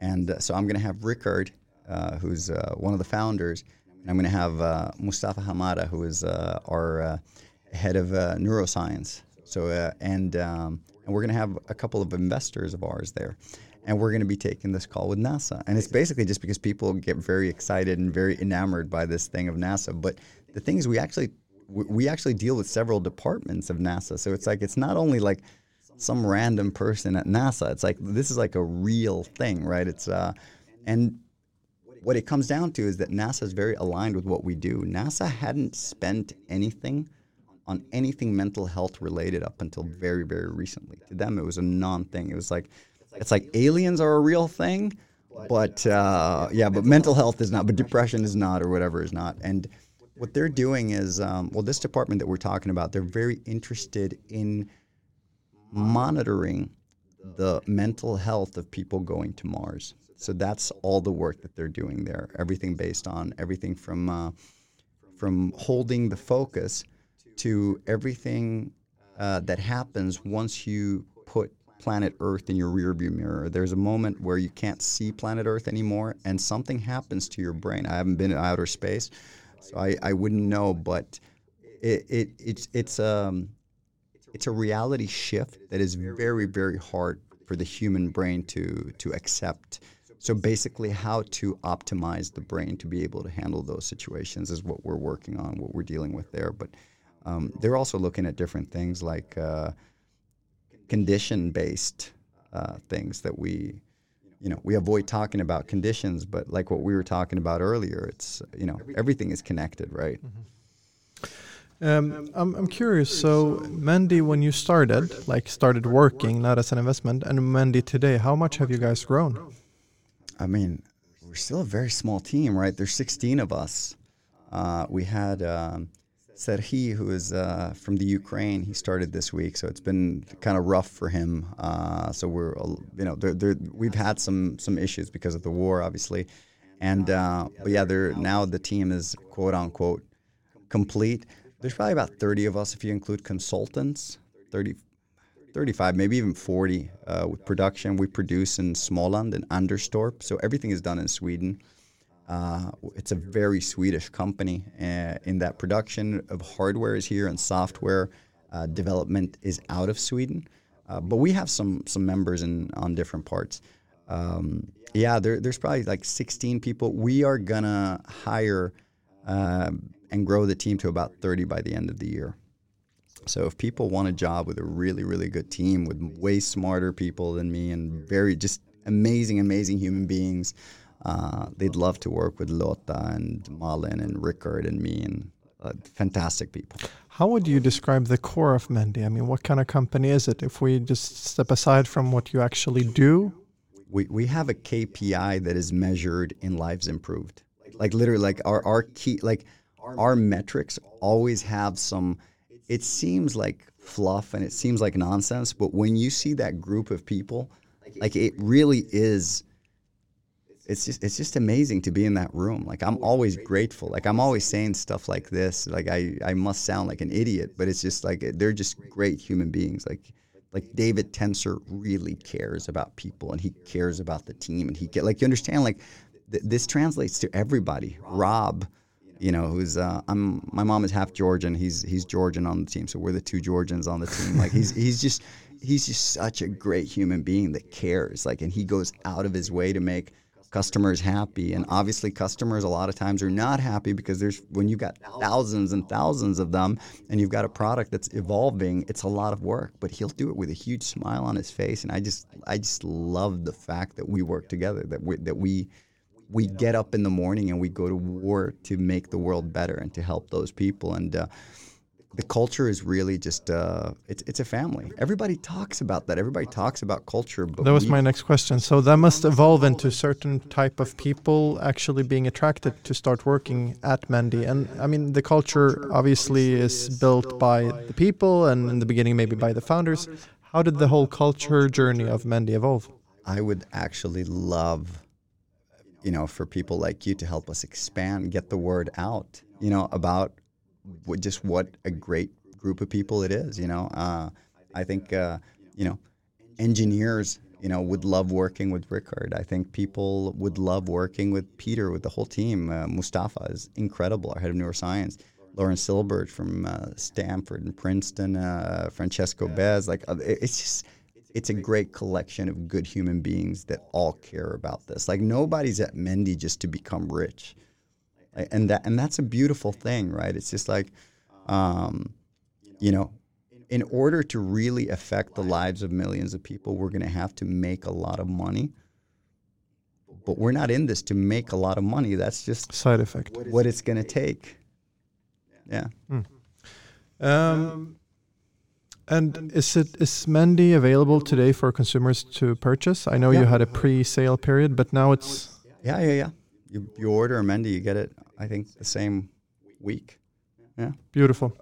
and uh, so I'm going to have Rickard, uh, who's uh, one of the founders, and I'm going to have uh, Mustafa Hamada, who is uh, our head of neuroscience. So and um, and we're going to have a couple of investors of ours there. And we're going to be taking this call with NASA. And it's basically just because people get very excited and very enamored by this thing of NASA. But the thing is, we actually we actually deal with several departments of NASA. So it's like it's not only like some random person at NASA. It's like this is like a real thing, right? It's uh, and what it comes down to is that NASA is very aligned with what we do. NASA hadn't spent anything on anything mental health related up until very, very recently. To them, it was a non thing. It was like, it's like aliens are a real thing, but uh, yeah, but mental health is not, but depression is not, or whatever is not. And what they're doing is, um, well, this department that we're talking about, they're very interested in monitoring the mental health of people going to Mars. So that's all the work that they're doing there. Everything based on everything from uh, from holding the focus to everything uh, that happens once you put planet Earth in your rearview mirror. There's a moment where you can't see planet Earth anymore, and something happens to your brain. I haven't been in outer space, so I, I wouldn't know, but it, it it's it's um it's a reality shift that is very very hard for the human brain to to accept. So basically, how to optimize the brain to be able to handle those situations is what we're working on, what we're dealing with there. But um, they're also looking at different things like uh, condition-based uh, things that we, you know, we avoid talking about conditions, but like what we were talking about earlier, it's you know everything is connected, right? Mm-hmm. Um, I'm, I'm curious. So, Mendi, when you started, like started working, not as an investment, and Mendi today, how much have you guys grown? I mean, we're still a very small team, right? There's 16 of us. Uh, we had um, Serhi, who is uh, from the Ukraine, he started this week, so it's been kind of rough for him. Uh, so we're, you know, they're, they're, we've had some some issues because of the war, obviously, and uh, but yeah, they're now the team is quote unquote complete. There's probably about 30 of us if you include consultants, 30, 35, maybe even 40 uh, with production. We produce in Småland and Anderstorp, so everything is done in Sweden. Uh, it's a very Swedish company uh, in that production of hardware is here and software uh, development is out of Sweden. Uh, but we have some some members in on different parts. Um, yeah, there, there's probably like 16 people. We are gonna hire um, and grow the team to about 30 by the end of the year. So if people want a job with a really really good team with way smarter people than me and very just amazing amazing human beings uh, they'd love to work with Lotta and Malin and Rickard and me and uh, fantastic people. How would you describe the core of Mendi? I mean, what kind of company is it? If we just step aside from what you actually do, we, we have a KPI that is measured in lives improved. Like literally, like our, our key, like our metrics always have some. It seems like fluff and it seems like nonsense, but when you see that group of people, like it really is it's just it's just amazing to be in that room. Like I'm always grateful. Like I'm always saying stuff like this. Like I I must sound like an idiot, but it's just like they're just great human beings. Like like David Tenser really cares about people and he cares about the team and he like you understand like th- this translates to everybody. Rob, you know, who's uh, I'm my mom is half Georgian. He's he's Georgian on the team, so we're the two Georgians on the team. Like he's he's just he's just such a great human being that cares. Like and he goes out of his way to make customers happy. And obviously, customers a lot of times are not happy because there's when you've got thousands and thousands of them and you've got a product that's evolving, it's a lot of work. But he'll do it with a huge smile on his face, and I just I just love the fact that we work together, that we that we we get up in the morning and we go to war to make the world better and to help those people and. Uh, the culture is really just uh, it's it's a family. Everybody talks about that. Everybody talks about culture. But that was my next question. So that must evolve into certain type of people actually being attracted to start working at Mendi. And I mean, the culture obviously is built by the people, and in the beginning maybe by the founders. how did the whole culture journey of Mendi evolve? I would actually love, you know, for people like you to help us expand, get the word out, you know, about just what a great group of people it is. You know, uh, I think, uh, you know, engineers, you know, would love working with Rickard. I think people would love working with Peter, with the whole team. Uh, Mustafa is incredible, our head of neuroscience. Lauren Silbert from uh, Stanford and Princeton, uh, Francesco. Bez. Like, uh, it's just it's a great collection of good human beings that all care about this. Like nobody's at Mendi just to become rich, and that and that's a beautiful thing, right? It's just like, um, you know, in order to really affect the lives of millions of people, we're going to have to make a lot of money. But we're not in this to make a lot of money. That's just side effect. What it's going to take. Yeah. Mm. Um, and is it is Mendi available today for consumers to purchase? I know yeah. you had a pre-sale period, but now it's yeah, yeah, yeah. You you order a Mendi, you get it. I think the same week. Yeah, beautiful.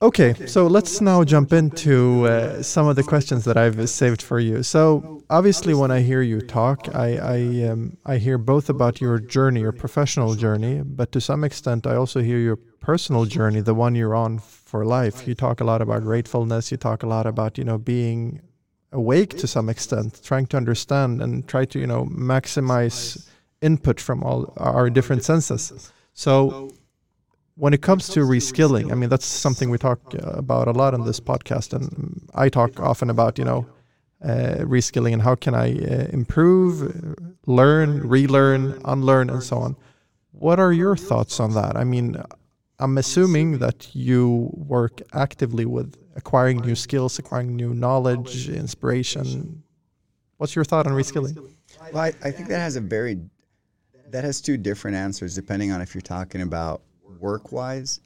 Okay, so let's now jump into uh, some of the questions that I've saved for you. So, obviously, when I hear you talk, I I, um, I hear both about your journey, your professional journey, but to some extent, I also hear your personal journey, the one you're on for life. You talk a lot about gratefulness. You talk a lot about you know being awake to some extent, trying to understand and try to you know maximize input from all our different senses. So when it comes to reskilling, I mean, that's something we talk uh, about a lot on this podcast. And I talk often about, you know, uh, reskilling and how can I uh, improve, learn, relearn, unlearn, and so on. What are your thoughts on that? I mean, I'm assuming that you work actively with acquiring new skills, acquiring new knowledge, inspiration. What's your thought on reskilling? Well, I, I think that has a very, that has two different answers depending on if you're talking about work wise,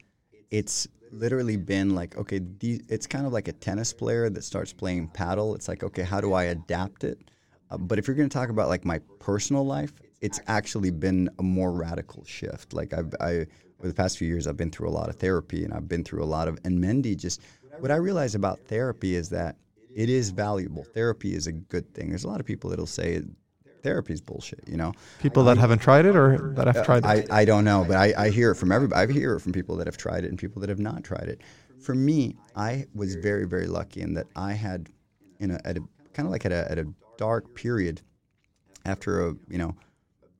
it's literally been like, okay, it's kind of like a tennis player that starts playing padel. It's like, okay, how do I adapt it? Uh, but if you're going to talk about like my personal life, it's actually been a more radical shift. Like I've, I, over the past few years, I've been through a lot of therapy and I've been through a lot of, and Mendi just, what I realize about therapy is that it is valuable. Therapy is a good thing. There's a lot of people that'll say therapy's bullshit. You know, people that haven't tried it or that have uh, tried it. I, I don't know, but I, I hear it from everybody. I hear it from people that have tried it and people that have not tried it. For me, I was very very lucky in that I had, in a, at a kind of like at a at a dark period, after a you know,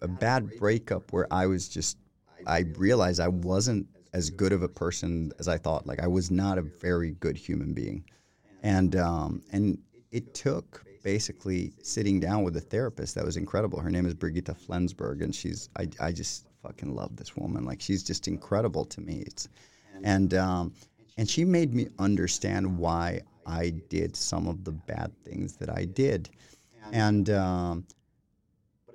a bad breakup where I was just, I realized I wasn't as good of a person as I thought. Like I was not a very good human being, and um, and it took basically sitting down with a therapist that was incredible. Her name is Birgitta Flensburg, and she's I, I just fucking love this woman. Like she's just incredible to me. It's, and um, and she made me understand why I did some of the bad things that I did, and um,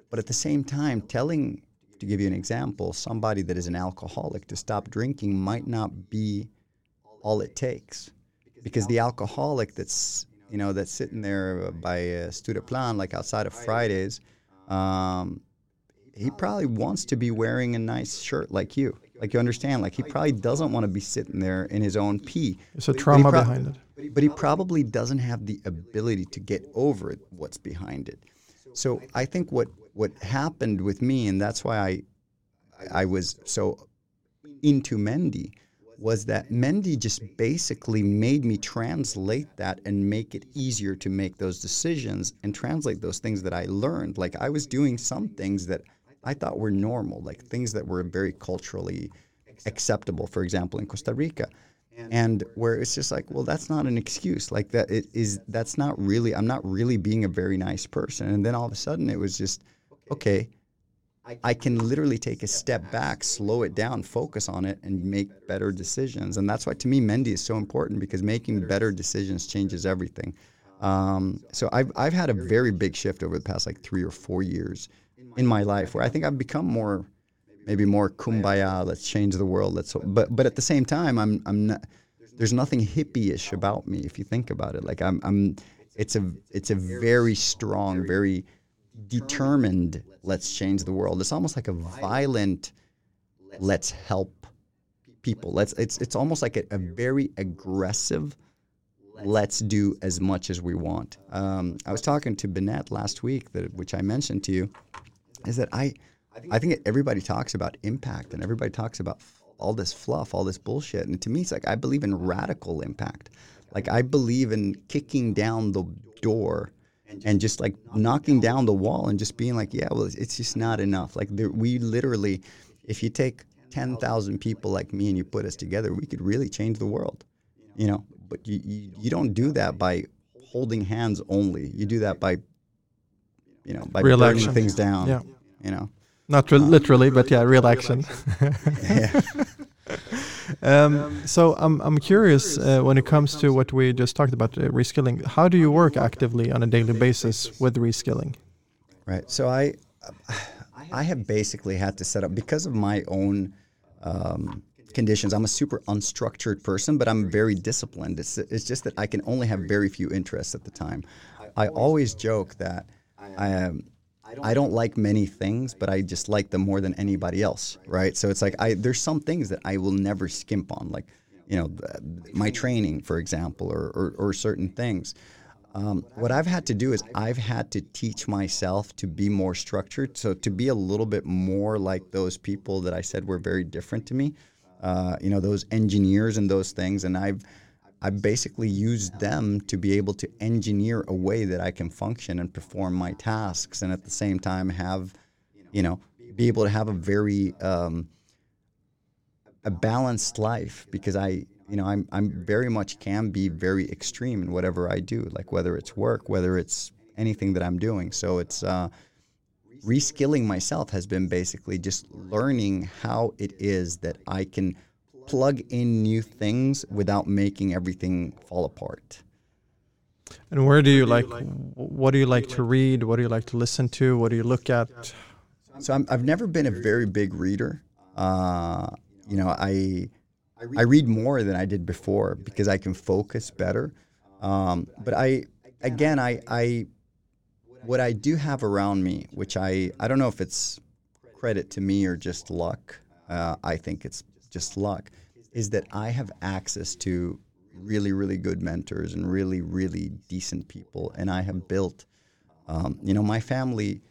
but at the same time, telling to give you an example, somebody that is an alcoholic to stop drinking might not be all it takes, because the alcoholic that's you know, that's sitting there by uh, Stureplan, like outside of Fridays, um, he probably wants to be wearing a nice shirt like you. Like you understand, like he probably doesn't want to be sitting there in his own pee. it's a trauma pro- behind it. But he probably doesn't have the ability to get over it, what's behind it. So I think what what happened with me, and that's why I I was so into Mendi, was that Mendi just basically made me translate that and make it easier to make those decisions and translate those things that I learned. Like I was doing some things that I thought were normal, like things that were very culturally acceptable, for example, in Costa Rica. And where it's just like, well, that's not an excuse. Like that it is that's not really I'm not really being a very nice person. And then all of a sudden it was just, okay, I can literally take a step back, slow it down, focus on it, and make better decisions. And that's why, to me, Mendi is so important because making better decisions changes everything. Um, so I've I've had a very big shift over the past like three or four years in my life where I think I've become more, maybe more kumbaya. Let's change the world. Let's. But but at the same time, I'm I'm not. There's nothing hippie-ish about me if you think about it. Like I'm I'm. It's a it's a very strong, very determined let's change the world. It's almost like a violent let's help people. Let's it's it's almost like a, a very aggressive let's do as much as we want. Um, I was talking to Bennett last week, that which I mentioned to you, is that I, I think everybody talks about impact and everybody talks about all this fluff, all this bullshit, and to me, it's like I believe in radical impact. Like I believe in kicking down the door and just like knocking down the wall and just being like, yeah, well, it's just not enough. Like there, we literally, if you take ten thousand people like me and you put us together, we could really change the world. You know, but you, you, you don't do that by holding hands only. You do that by, you know, by Real burning action. things down. Yeah. You know. Not re- literally, but yeah, real action. Yeah. Um, so I'm I'm curious uh, when it comes to what we just talked about, uh, reskilling. How do you work actively on a daily basis with reskilling? Right. So I, I have basically had to set up because of my own um, conditions. I'm a super unstructured person, but I'm very disciplined. It's it's just that I can only have very few interests at the time. I always joke that I am. I don't like many things, but I just like them more than anybody else, right? So it's like I there's some things that I will never skimp on, like you know my training, for example, or or, or certain things. Um, what I've had to do is I've had to teach myself to be more structured, so to be a little bit more like those people that I said were very different to me. Uh, you know, those engineers and those things, and I've I basically use them to be able to engineer a way that I can function and perform my tasks, and at the same time have, you know, be able to have a very um, a balanced life because I, you know, I'm I'm very much can be very extreme in whatever I do, like whether it's work, whether it's anything that I'm doing. So it's uh, reskilling myself has been basically just learning how it is that I can plug in new things without making everything fall apart. And where do you like? What do you like to read? What do you like to listen to? What do you look at? So I'm, I've never been a very big reader. Uh, you know, I I read more than I did before because I can focus better. Um, but I again I I what I do have around me, which I I don't know if it's credit to me or just luck. Uh, I think it's just luck. Is that I have access to really really good mentors and really really decent people, and I have built. Um, you know, my family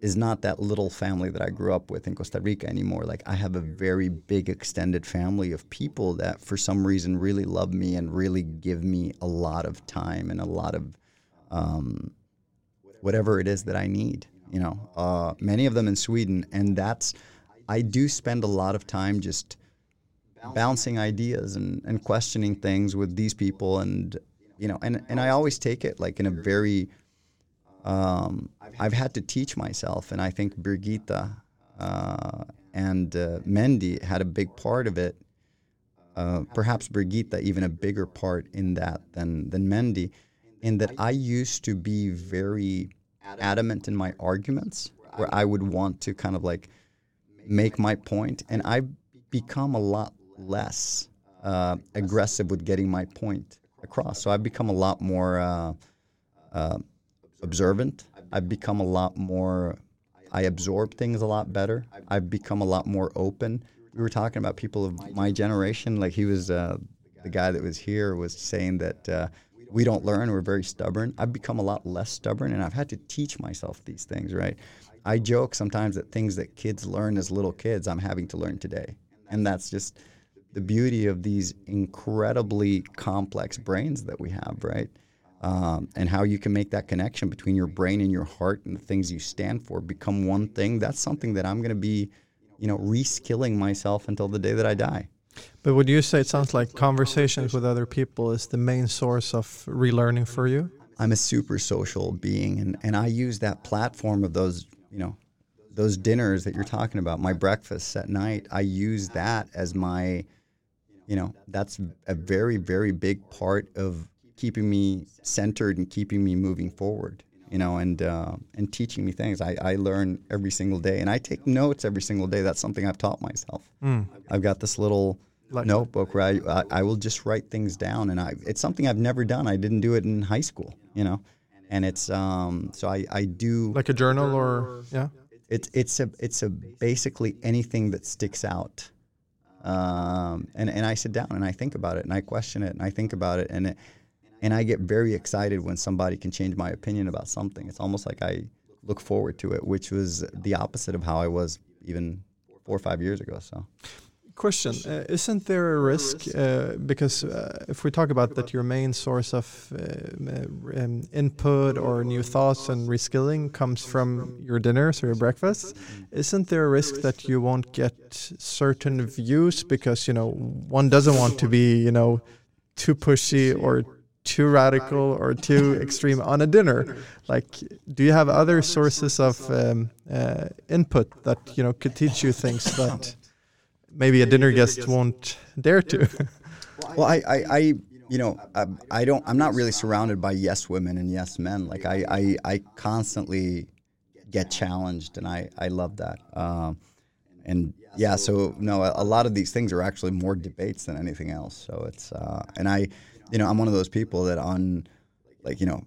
is not that little family that I grew up with in Costa Rica anymore. Like I have a very big extended family of people that for some reason really love me and really give me a lot of time and a lot of um, whatever it is that I need. You know, uh, many of them in Sweden, and that's I do spend a lot of time just bouncing ideas and, and questioning things with these people, and you know, and and I always take it like in a very um, I've had to teach myself, and I think Birgitta uh, and uh, Mendi had a big part of it. Uh, perhaps Birgitta even a bigger part in that than than Mendi, in that I used to be very adamant in my arguments, where I would want to kind of like make my point, and I've become a lot less uh, aggressive with getting my point across. So I've become a lot more uh, uh, observant. I've become a lot more. I absorb things a lot better. I've become a lot more open. We were talking about people of my generation. Like he was uh, the guy that was here was saying that uh, we don't learn. We're very stubborn. I've become a lot less stubborn, and I've had to teach myself these things. Right. I joke sometimes that things that kids learn as little kids, I'm having to learn today, and that's just the beauty of these incredibly complex brains that we have. Right um, and how you can make that connection between your brain and your heart and the things you stand for become one thing. That's something that I'm going to be, you know, reskilling myself until the day that I die. But would you say it sounds like conversations with other people is the main source of relearning for you? I'm a super social being, and, and I use that platform of those, you know, those dinners that you're talking about, my breakfasts at night. I use that as my, you know, that's a very, very big part of keeping me centered and keeping me moving forward you know and uh, and teaching me things. I, I learn every single day and i take notes every single day. That's something i've taught myself. Mm. i've got this little Like- notebook where I, I, I will just write things down and I, it's something i've never done. I didn't do it in high school you know and it's um so i, I do Like a journal or yeah? it's it's a it's a basically anything that sticks out um, and and I sit down and I think about it and I question it and I think about it and it, and I get very excited when somebody can change my opinion about something. It's almost like I look forward to it, which was the opposite of how I was even four or five years ago. So question. Uh, isn't there a risk uh, because uh, if we talk about that your main source of uh, uh, um, input or new thoughts and reskilling comes from your dinners or your breakfasts isn't there a risk that you won't get certain views because you know one doesn't want to be you know too pushy or too radical or too extreme on a dinner? like do you have other sources of um, uh, input that you know could teach you things that maybe a dinner guest won't dare to. well, I, I, I, you know, I, I, don't. I'm not really surrounded by yes women and yes men. Like I, I, I constantly get challenged, and I, I love that. Um, and yeah, so no, a, a, lot of these things are actually more debates than anything else. So it's, uh, and I, you know, I'm one of those people that on, like, you know,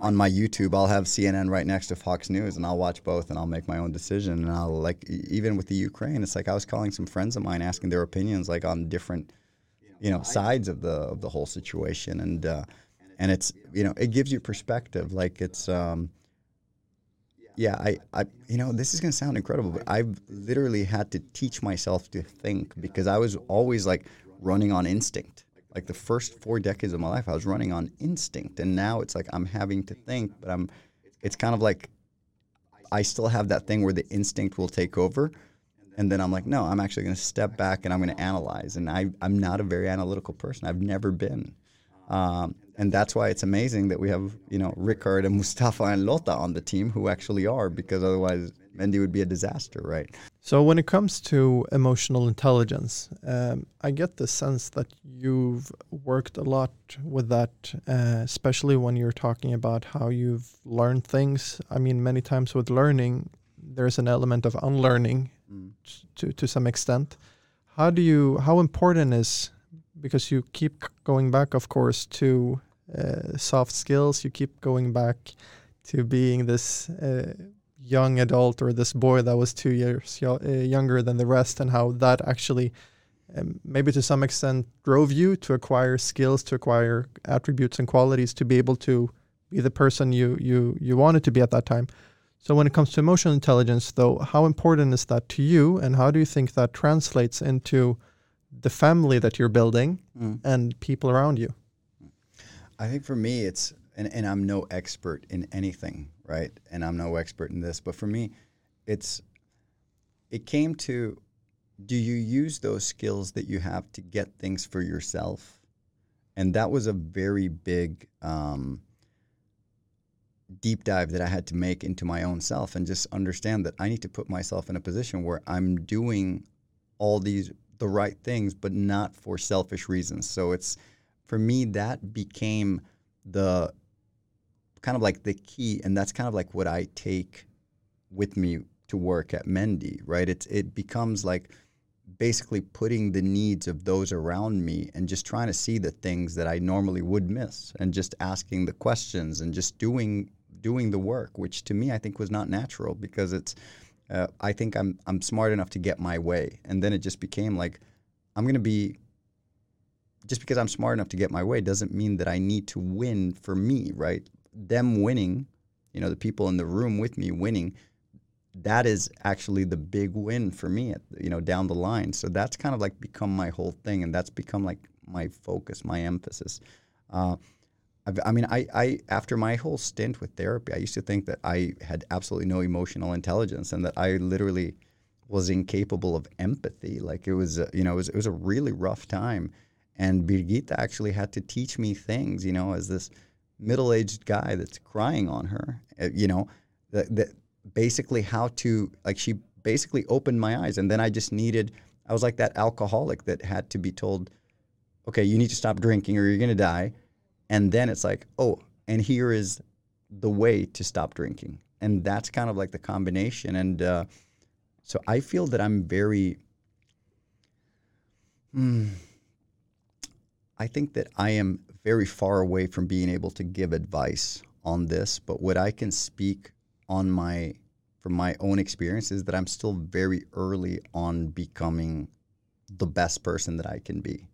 on my YouTube, I'll have CNN right next to Fox News, and I'll watch both, and I'll make my own decision. And I'll like even with the Ukraine, it's like I was calling some friends of mine, asking their opinions, like on different, you know, sides of the of the whole situation, and uh, and it's you know it gives you perspective. Like it's, um, yeah, I, I you know this is gonna sound incredible, but I've literally had to teach myself to think because I was always like running on instinct like the first four decades of my life, I was running on instinct, and now it's like I'm having to think, but I'm. It's kind of like I still have that thing where the instinct will take over, and then I'm like, no, I'm actually going to step back and I'm going to analyze. And I, I'm not a very analytical person. I've never been. Um, and that's why it's amazing that we have, you know, Rickard and Mustafa and Lotta on the team who actually are, because otherwise Mendi would be a disaster, right? So when it comes to emotional intelligence, um, I get the sense that you've worked a lot with that, uh, especially when you're talking about how you've learned things. I mean, many times with learning, there's an element of unlearning mm. to to some extent. How do you? How important is because you keep going back, of course, to uh, soft skills. You keep going back to being this. Uh, young adult or this boy that was two years uh, younger than the rest, and how that actually, um, maybe to some extent, drove you to acquire skills, to acquire attributes and qualities to be able to be the person you you you wanted to be at that time. So when it comes to emotional intelligence, though, how important is that to you, and how do you think that translates into the family that you're building mm. and people around you? I think for me, it's and, and I'm no expert in anything, right? And I'm no expert in this, but for me, it's it came to do you use those skills that you have to get things for yourself? And that was a very big um, deep dive that I had to make into my own self and just understand that I need to put myself in a position where I'm doing all these the right things, but not for selfish reasons. So it's for me that became the kind of like the key, and that's kind of like what I take with me to work at Mendi, right? It's it becomes like basically putting the needs of those around me and just trying to see the things that I normally would miss and just asking the questions and just doing doing the work, which to me I think was not natural because it's uh, I think I'm I'm smart enough to get my way, and then it just became like I'm gonna be just because I'm smart enough to get my way doesn't mean that I need to win for me, right? Them winning, you know, the people in the room with me winning, that is actually the big win for me, at, you know, down the line. So that's kind of like become my whole thing, and that's become like my focus, my emphasis. Uh, I mean, I, I after my whole stint with therapy, I used to think that I had absolutely no emotional intelligence, and that I literally was incapable of empathy. Like it was, you know, it was, it was a really rough time, and Birgitta actually had to teach me things, you know, as this middle-aged guy that's crying on her uh, you know that, that basically how to like she basically opened my eyes and then i just needed i was like that alcoholic that had to be told okay you need to stop drinking or you're going to die. And then it's like oh and here is the way to stop drinking. And that's kind of like the combination and uh, so i feel that i'm very hmm, i think that i am very far away from being able to give advice on this, but what I can speak on my from my own experience is that I'm still very early on becoming the best person that I can be.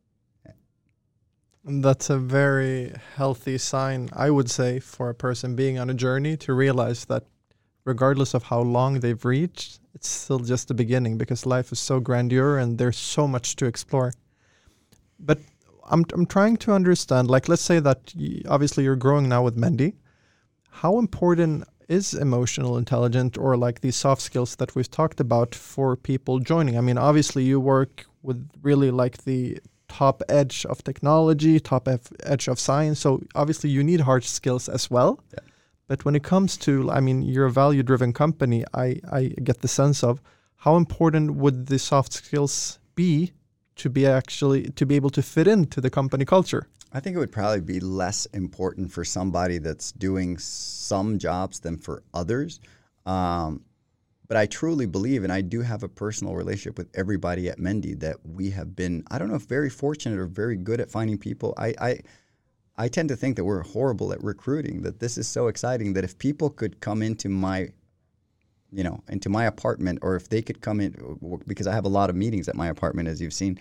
That's a very healthy sign, I would say, for a person being on a journey to realize that regardless of how long they've reached, it's still just the beginning because life is so grandeur and there's so much to explore. But I'm I'm trying to understand. Like, let's say that y obviously you're growing now with Mendi. How important is emotional intelligence or like these soft skills that we've talked about for people joining? I mean, obviously you work with really like the top edge of technology, top edge of science. So obviously you need hard skills as well. Yeah. But when it comes to, I mean, you're a value-driven company. I I get the sense of how important would the soft skills be to be actually to be able to fit into the company culture? I think it would probably be less important for somebody that's doing some jobs than for others. Um, but I truly believe, and I do have a personal relationship with everybody at Mendi that we have been, I don't know if very fortunate or very good at finding people. I, I, I tend to think that we're horrible at recruiting, that this is so exciting that if people could come into my you know, into my apartment, or if they could come in, because I have a lot of meetings at my apartment, as you've seen,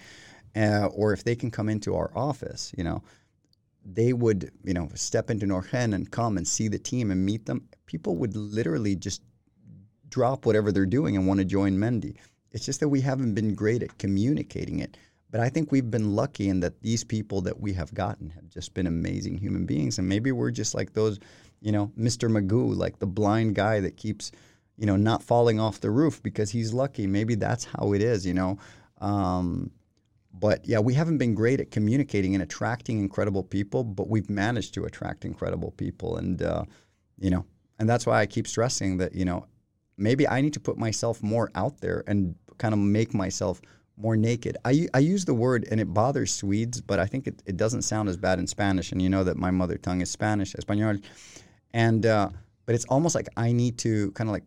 uh, or if they can come into our office, you know, they would, you know, step into Norhen and come and see the team and meet them. People would literally just drop whatever they're doing and want to join Mendi. It's just that we haven't been great at communicating it. But I think we've been lucky in that these people that we have gotten have just been amazing human beings. And maybe we're just like those, you know, Mr. Magoo, like the blind guy that keeps – you know, not falling off the roof because he's lucky. Maybe that's how it is, you know. Um, but yeah, we haven't been great at communicating and attracting incredible people, but we've managed to attract incredible people, and uh, you know, and that's why I keep stressing that you know, maybe I need to put myself more out there and kind of make myself more naked. I, I use the word, and it bothers Swedes, but I think it, it doesn't sound as bad in Spanish, and you know that my mother tongue is Spanish, Espanol, and uh, but it's almost like I need to kind of like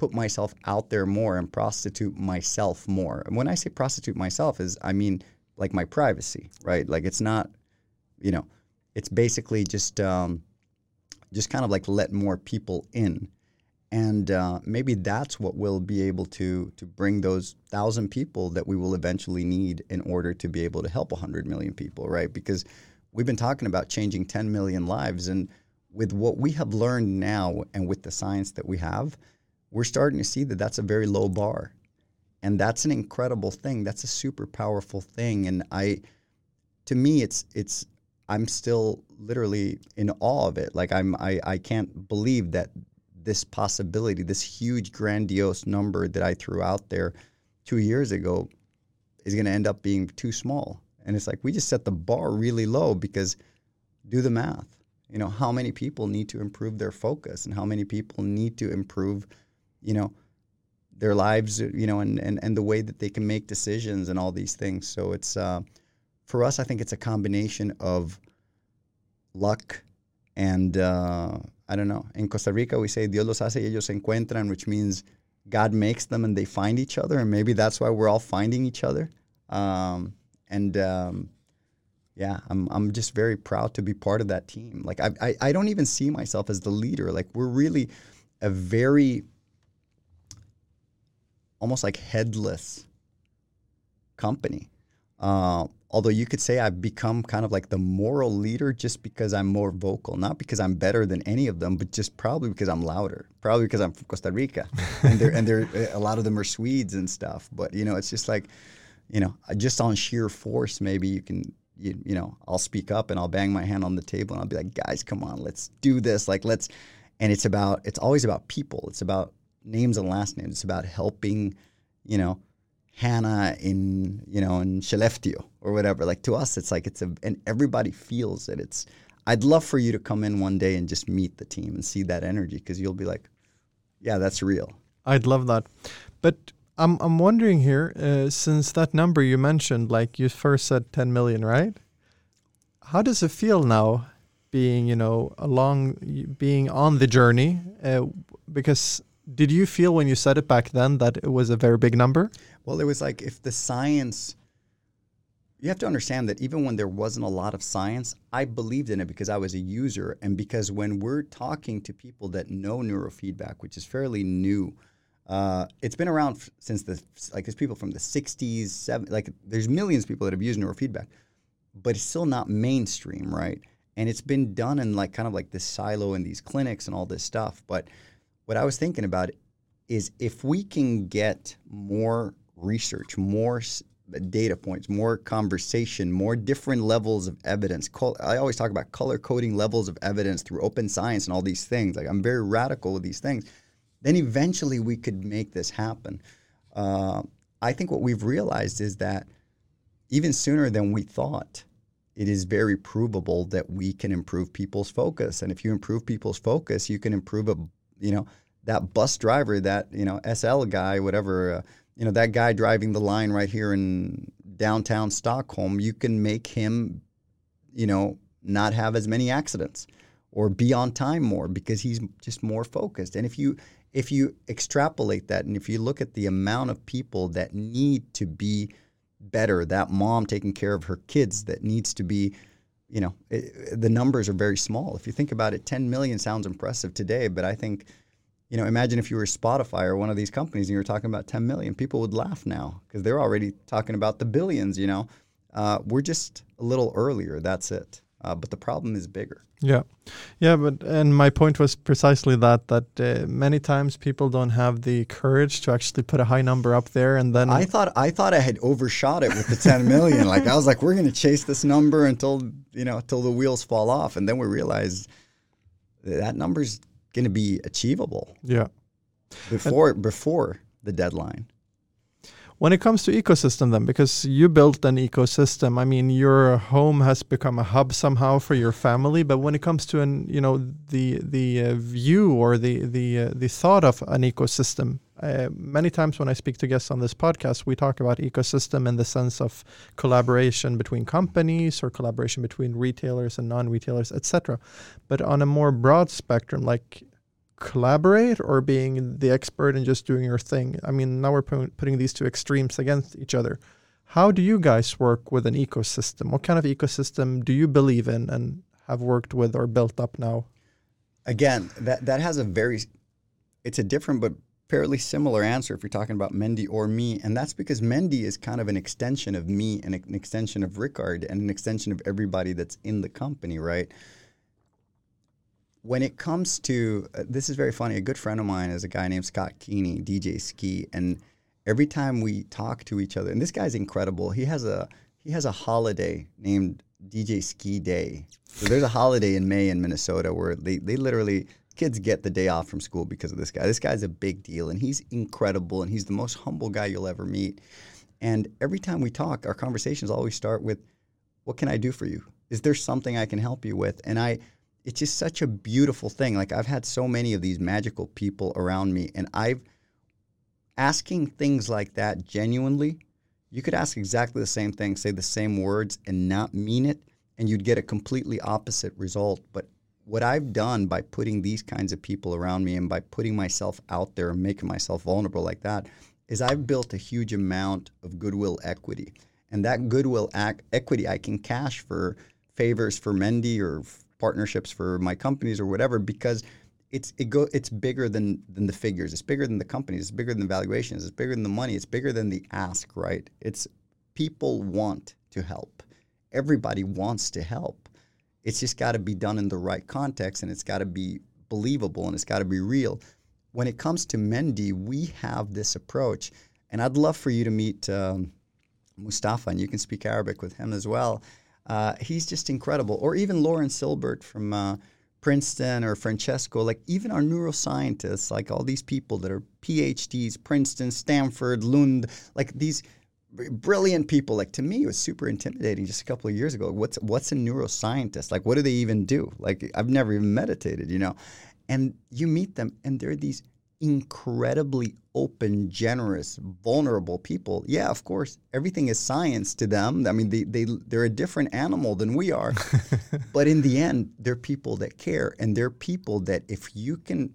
put myself out there more and prostitute myself more. And when I say prostitute myself is I mean like my privacy, right? Like it's not, you know, it's basically just um, just kind of like let more people in. And uh, maybe that's what we'll be able to to bring those thousand people that we will eventually need in order to be able to help 100 million people, right? Because we've been talking about changing 10 million lives, and with what we have learned now, and with the science that we have, we're starting to see that that's a very low bar. And that's an incredible thing. That's a super powerful thing. And I, to me, it's, it's, I'm still literally in awe of it. Like I'm, I, I can't believe that this possibility, this huge, grandiose number that I threw out there two years ago is going to end up being too small. And it's like we just set the bar really low because do the math. You know, how many people need to improve their focus and how many people need to improve you know, their lives, you know, and, and, and the way that they can make decisions and all these things. So it's, uh, for us, I think it's a combination of luck and, uh, I don't know. In Costa Rica, we say Dios los hace y ellos se encuentran, which means God makes them and they find each other. And maybe that's why we're all finding each other. Um, and, um, yeah, I'm I'm just very proud to be part of that team. Like I, I I don't even see myself as the leader. Like we're really a very almost like headless company. Uh, although you could say I've become kind of like the moral leader just because I'm more vocal, not because I'm better than any of them, but just probably because I'm louder. Probably because I'm from Costa Rica, and they're and they're a lot of them are Swedes and stuff. But you know, it's just like, you know, just on sheer force, maybe you can. You, you know, I'll speak up and I'll bang my hand on the table and I'll be like, guys, come on, let's do this. Like, let's, and it's about, it's always about people. It's about names and last names. It's about helping, you know, Hannah in, you know, in Skellefteå or whatever. Like to us, it's like it's a, and everybody feels it. It's, I'd love for you to come in one day and just meet the team and see that energy because you'll be like, yeah, that's real. I'd love that. But I'm, I'm wondering here, uh, since that number you mentioned, like you first said 10 million, right? How does it feel now being, you know, along, being on the journey? Uh, because did you feel when you said it back then that it was a very big number? Well, it was like if the science, you have to understand that even when there wasn't a lot of science, I believed in it because I was a user. And because when we're talking to people that know neurofeedback, which is fairly new, uh, it's been around since the, like there's people from the 60s, 70s, like there's millions of people that have used neurofeedback. but it's still not mainstream, right? And it's been done in like kind of like this silo in these clinics and all this stuff. But what I was thinking about is if we can get more research, more data points, more conversation, more different levels of evidence. I always talk about color coding levels of evidence through open science and all these things. Like I'm very radical with these things. Then eventually we could make this happen. Uh, I think what we've realized is that even sooner than we thought, it is very provable that we can improve people's focus. And if you improve people's focus, you can improve a, you know, that bus driver, that you know SL guy, whatever. Uh, you know that guy driving the line right here in downtown Stockholm, you can make him, you know, not have as many accidents or be on time more because he's just more focused. And if you if you extrapolate that and if you look at the amount of people that need to be better, that mom taking care of her kids that needs to be, you know, it, the numbers are very small. If you think about it, 10 million sounds impressive today, but I think you know, imagine if you were Spotify or one of these companies and you were talking about 10 million, people would laugh now because they're already talking about the billions, you know. Uh, we're just a little earlier, that's it. Uh, but the problem is bigger. Yeah, yeah, but and my point was precisely that that uh, many times people don't have the courage to actually put a high number up there, and then I thought I thought I had overshot it with the 10 million. like I was like, we're going to chase this number until you know until the wheels fall off, and then we realized that number's going to be achievable. Yeah. Before and before the deadline. When it comes to ecosystem, then, because you built an ecosystem, I mean, your home has become a hub somehow for your family. But when it comes to an, you know, the the uh, view or the the uh, the thought of an ecosystem, uh, many times when I speak to guests on this podcast, we talk about ecosystem in the sense of collaboration between companies or collaboration between retailers and non-retailers, etc. But on a more broad spectrum, like collaborate or being the expert and just doing your thing? I mean, now we're putting these two extremes against each other. How do you guys work with an ecosystem? What kind of ecosystem do you believe in and have worked with or built up now? Again, that that has a very it's a different but fairly similar answer if you're talking about Mendi or me, and that's because Mendi is kind of an extension of me and an extension of Rickard and an extension of everybody that's in the company, right? When it comes to uh, this is very funny. A good friend of mine is a guy named Scott Keeney, DJ Skee, and every time we talk to each other, and this guy's incredible. He has a he has a holiday named DJ Skee Day. So there's a holiday in May in Minnesota where they, they literally kids get the day off from school because of this guy. This guy's a big deal and he's incredible and he's the most humble guy you'll ever meet. And every time we talk, our conversations always start with, "What can I do for you? Is there something I can help you with?" And I it's just such a beautiful thing. Like I've had so many of these magical people around me, and I've asking things like that genuinely. You could ask exactly the same thing, say the same words, and not mean it, and you'd get a completely opposite result. But what I've done by putting these kinds of people around me and by putting myself out there and making myself vulnerable like that is I've built a huge amount of goodwill equity. And that goodwill ac- equity I can cash for favors for Mendi or partnerships for my companies or whatever because it's it go it's bigger than than the figures. It's bigger than the companies. It's bigger than the valuations. It's bigger than the money. It's bigger than the ask. Right? It's people want to help. Everybody wants to help. It's just got to be done in the right context and it's got to be believable and it's got to be real. When it comes to Mendi, we have this approach, and I'd love for you to meet um, Mustafa, and you can speak Arabic with him as well. Uh, he's just incredible. Or even Lauren Silbert from uh, Princeton or Francesco, like even our neuroscientists, like all these people that are PhDs, Princeton, Stanford, Lund, like these brilliant people. Like to me, it was super intimidating just a couple of years ago. What's what's a neuroscientist? Like what do they even do? Like I've never even meditated, you know. And you meet them, and they're these incredibly open, generous, vulnerable people. Yeah, of course, everything is science to them. I mean, they, they, they're a different animal than we are. but in the end, they're people that care. And they're people that if you can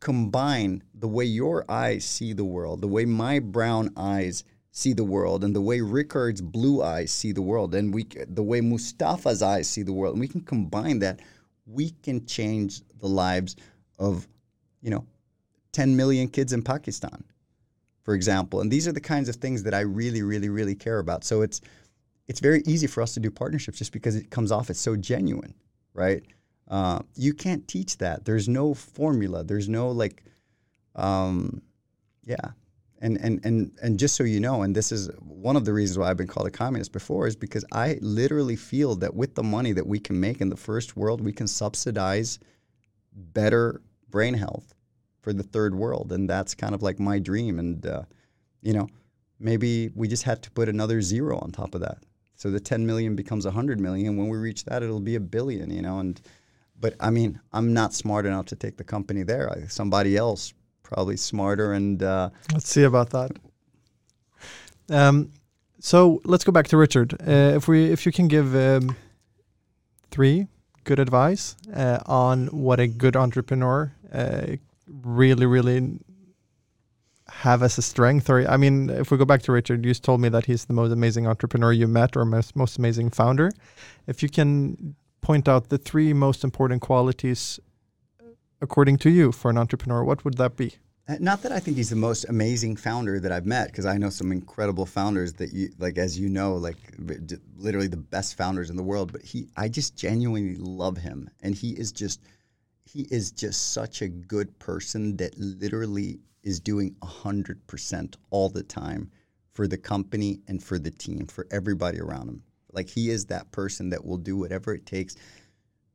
combine the way your eyes see the world, the way my brown eyes see the world, and the way Rickard's blue eyes see the world, and we, the way Mustafa's eyes see the world, and we can combine that, we can change the lives of, you know, 10 million kids in Pakistan, for example. And these are the kinds of things that I really, really, really care about. So it's it's very easy for us to do partnerships just because it comes off as so genuine, right? Uh, you can't teach that. There's no formula. There's no like, um, yeah. And, and, and, and just so you know, and this is one of the reasons why I've been called a communist before, is because I literally feel that with the money that we can make in the first world, we can subsidize better brain health for the third world. And that's kind of like my dream. And, uh, you know, maybe we just had to put another zero on top of that. So the 10 million becomes 100 million. And When we reach that, it'll be a billion, you know, and, but I mean, I'm not smart enough to take the company there. I, somebody else probably smarter. And uh, let's see about that. Um, so let's go back to Richard. Uh, if we, if you can give um, three good advice uh, on what a good entrepreneur uh, really, really have as a strength, or I mean, if we go back to Richard, you told me that he's the most amazing entrepreneur you met, or most most amazing founder. If you can point out the three most important qualities according to you for an entrepreneur, what would that be? Uh, not that I think he's the most amazing founder that I've met, because I know some incredible founders that you like, as you know, like literally the best founders in the world. But he, I just genuinely love him, and he is just, he is just such a good person that literally is doing hundred percent all the time for the company and for the team, for everybody around him. Like he is that person that will do whatever it takes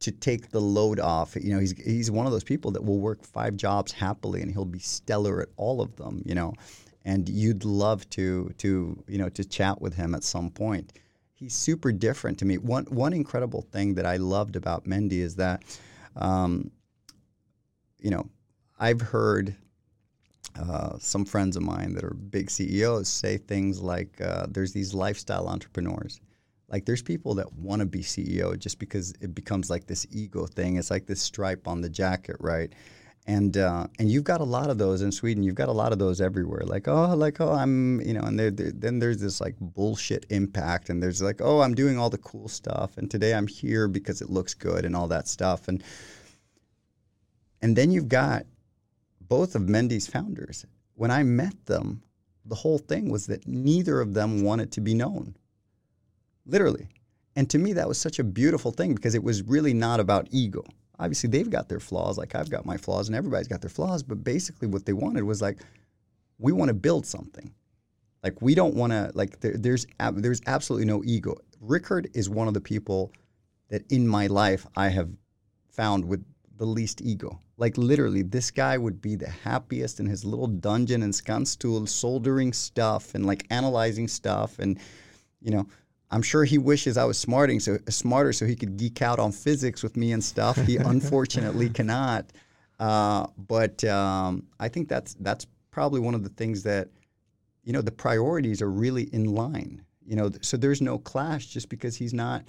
to take the load off. You know, he's he's one of those people that will work five jobs happily and he'll be stellar at all of them, you know. And you'd love to to, you know, to chat with him at some point. He's super different to me. One one incredible thing that I loved about Mendy is that um, you know, I've heard uh, some friends of mine that are big CEOs say things like uh, there's these lifestyle entrepreneurs like there's people that want to be CEO just because it becomes like this ego thing. It's like this stripe on the jacket, right? And uh, and you've got a lot of those in Sweden. You've got a lot of those everywhere. Like oh, like oh, I'm you know, and they're, they're, then there's this like bullshit impact, and there's like oh, I'm doing all the cool stuff, and today I'm here because it looks good and all that stuff, and and then you've got both of Mendi's founders. When I met them, the whole thing was that neither of them wanted to be known literally. And to me, that was such a beautiful thing because it was really not about ego. Obviously, they've got their flaws, like I've got my flaws, and everybody's got their flaws. But basically, what they wanted was like, we want to build something. Like we don't want to like there, there's there's absolutely no ego. Rickard is one of the people that in my life I have found with the least ego. Like literally, this guy would be the happiest in his little dungeon in Skanstull, soldering stuff and like analyzing stuff, and you know, I'm sure he wishes I was smarting so smarter so he could geek out on physics with me and stuff. He unfortunately cannot. Uh, but um, I think that's that's probably one of the things that you know the priorities are really in line. You know, so there's no clash just because he's not.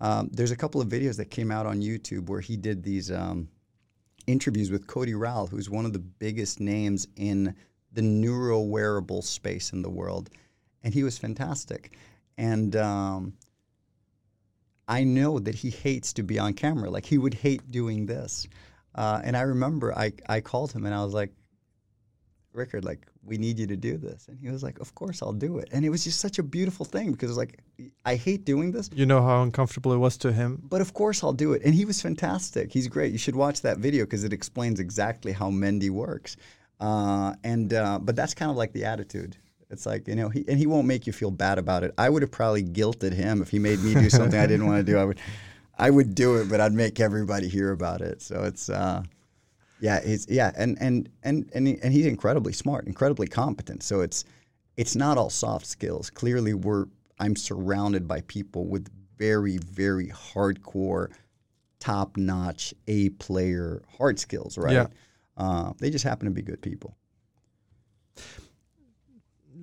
Um, there's a couple of videos that came out on YouTube where he did these um, interviews with Cody Rall, who's one of the biggest names in the neuro wearable space in the world, and he was fantastic. And um, I know that he hates to be on camera. Like he would hate doing this. Uh, and I remember I, I called him and I was like, Rickard, like, we need you to do this. And he was like, Of course I'll do it. And it was just such a beautiful thing because it was like, I hate doing this. You know how uncomfortable it was to him. But of course I'll do it. And he was fantastic. He's great. You should watch that video because it explains exactly how Mendi works. Uh, and uh, but that's kind of like the attitude. It's like you know, he, and he won't make you feel bad about it. I would have probably guilted him if he made me do something I didn't want to do. I would, I would do it, but I'd make everybody hear about it. So it's, uh, yeah, he's yeah, and and and and, he, and he's incredibly smart, incredibly competent. So it's it's not all soft skills. Clearly, we're I'm surrounded by people with very very hardcore, top notch A player hard skills. Right. Yeah. Uh, they just happen to be good people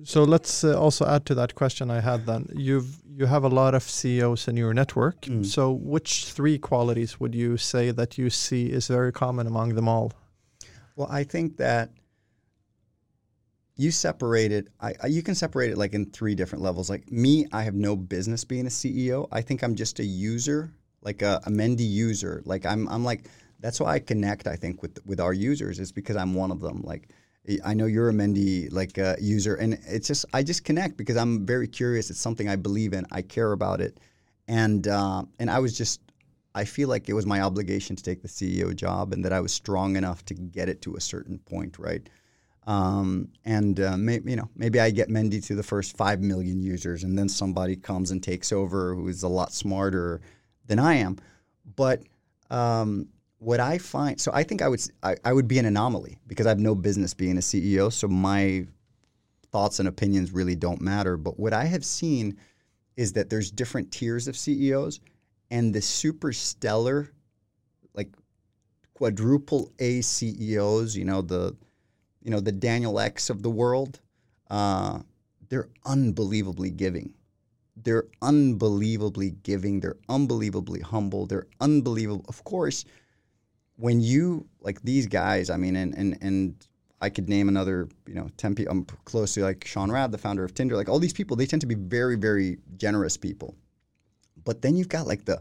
so let's uh, also add to that question I had then. You've you have a lot of CEOs in your network. Mm. So which three qualities would you say that you see is very common among them all? Well, I think that you separate it. I, you can separate it like in three different levels. Like me, I have no business being a CEO. I think I'm just a user, like a, a Mendi user. Like I'm, I'm like that's why I connect. I think with with our users is because I'm one of them. Like I know you're a Mendi like uh, user, and it's just I just connect because I'm very curious. It's something I believe in. I care about it, and uh, and I was just I feel like it was my obligation to take the CEO job, and that I was strong enough to get it to a certain point, right? Um, and uh, maybe you know maybe I get Mendi to the first five million users, and then somebody comes and takes over who is a lot smarter than I am. But um, what I find, so I think I would I, I would be an anomaly because I have no business being a CEO. So my thoughts and opinions really don't matter. But what I have seen is that there's different tiers of CEOs, and the super stellar, like quadruple A CEOs, you know the, you know the Daniel Eks of the world, uh, they're unbelievably giving they're unbelievably giving. They're unbelievably humble. They're unbelievable. Of course, when you like these guys, I mean, and and and I could name another, you know, ten people. I'm close to like Sean Rad, the founder of Tinder. Like all these people, they tend to be very, very generous people. But then you've got like the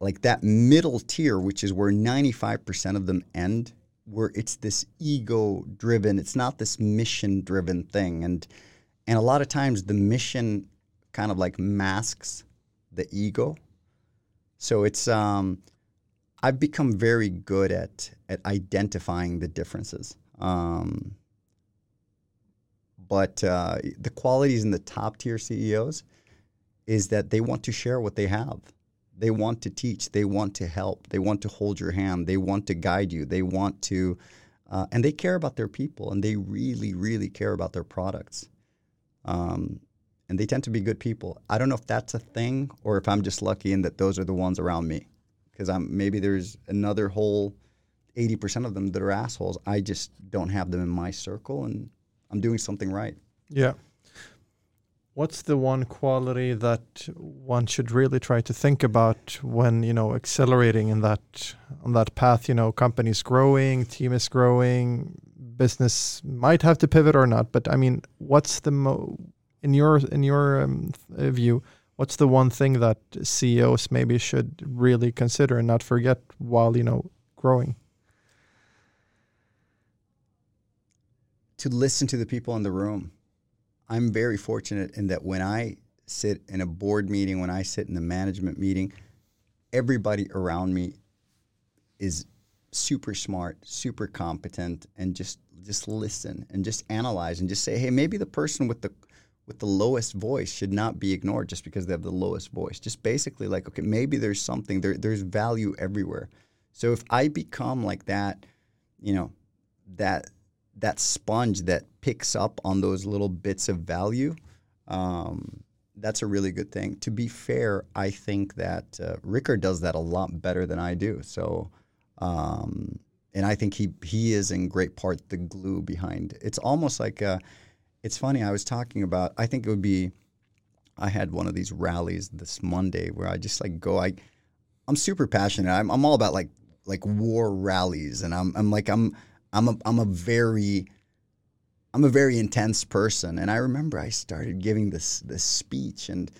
like that middle tier, which is where 95% of them end, where it's this ego driven. It's not this mission driven thing, and and a lot of times the mission kind of like masks the ego. So it's um, I've become very good at at identifying the differences. Um, but uh, the qualities in the top tier CEOs is that they want to share what they have. They want to teach. They want to help. They want to hold your hand. They want to guide you. They want to, uh, and they care about their people, and they really, really care about their products. Um, and they tend to be good people. I don't know if that's a thing or if I'm just lucky in that those are the ones around me because I'm maybe there's another whole 80% of them that are assholes. I just don't have them in my circle and I'm doing something right. Yeah. What's the one quality that one should really try to think about when, you know, accelerating in that on that path, you know, company's growing, team is growing, business might have to pivot or not, but I mean, what's the mo in your in your um, view, what's the one thing that CEOs maybe should really consider and not forget while you know growing? To listen to the people in the room. I'm very fortunate in that when I sit in a board meeting, when I sit in a management meeting, everybody around me is super smart, super competent, and just just listen and just analyze and just say, hey, maybe the person with the with the lowest voice should not be ignored just because they have the lowest voice. Just basically like, okay, maybe there's something there. There's value everywhere. So if I become like that, you know, that that sponge that picks up on those little bits of value, um, that's a really good thing. To be fair, I think that uh, Rickard does that a lot better than I do. So, um, and I think he he is in great part the glue behind. It's almost like a, it's funny. I was talking about. I think it would be. I had one of these rallies this Monday where I just like go. I, I'm super passionate. I'm, I'm all about like like war rallies, and I'm I'm like I'm I'm a I'm a very I'm a very intense person. And I remember I started giving this this speech, and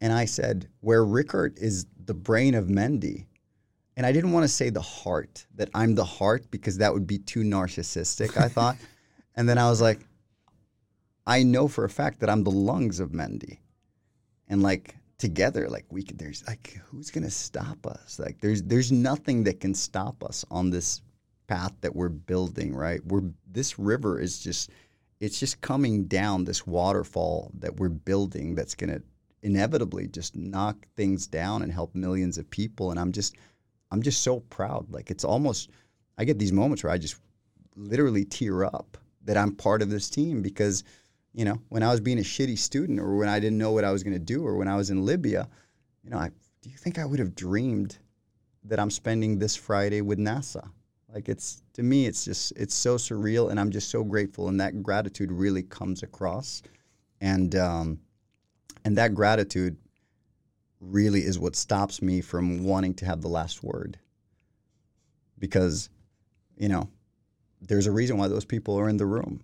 and I said where Rickard is the brain of Mendi. And I didn't want to say the heart, that I'm the heart, because that would be too narcissistic, I thought. and then I was like, I know for a fact that I'm the lungs of Mendi, And like together, like we could, there's like, who's to stop us? Like there's, there's nothing that can stop us on this path that we're building, right? We're, this river is just, it's just coming down this waterfall that we're building that's to inevitably just knock things down and help millions of people. And I'm just, I'm just so proud. Like it's almost, I get these moments where I just literally tear up that I'm part of this team because – you know, when I was being a shitty student or when I didn't know what I was going to do or when I was in Libya, you know, I, do you think I would have dreamed that I'm spending this Friday with NASA? Like it's to me, it's just it's so surreal, and I'm just so grateful, and that gratitude really comes across, and um, and that gratitude really is what stops me from wanting to have the last word, because, you know, there's a reason why those people are in the room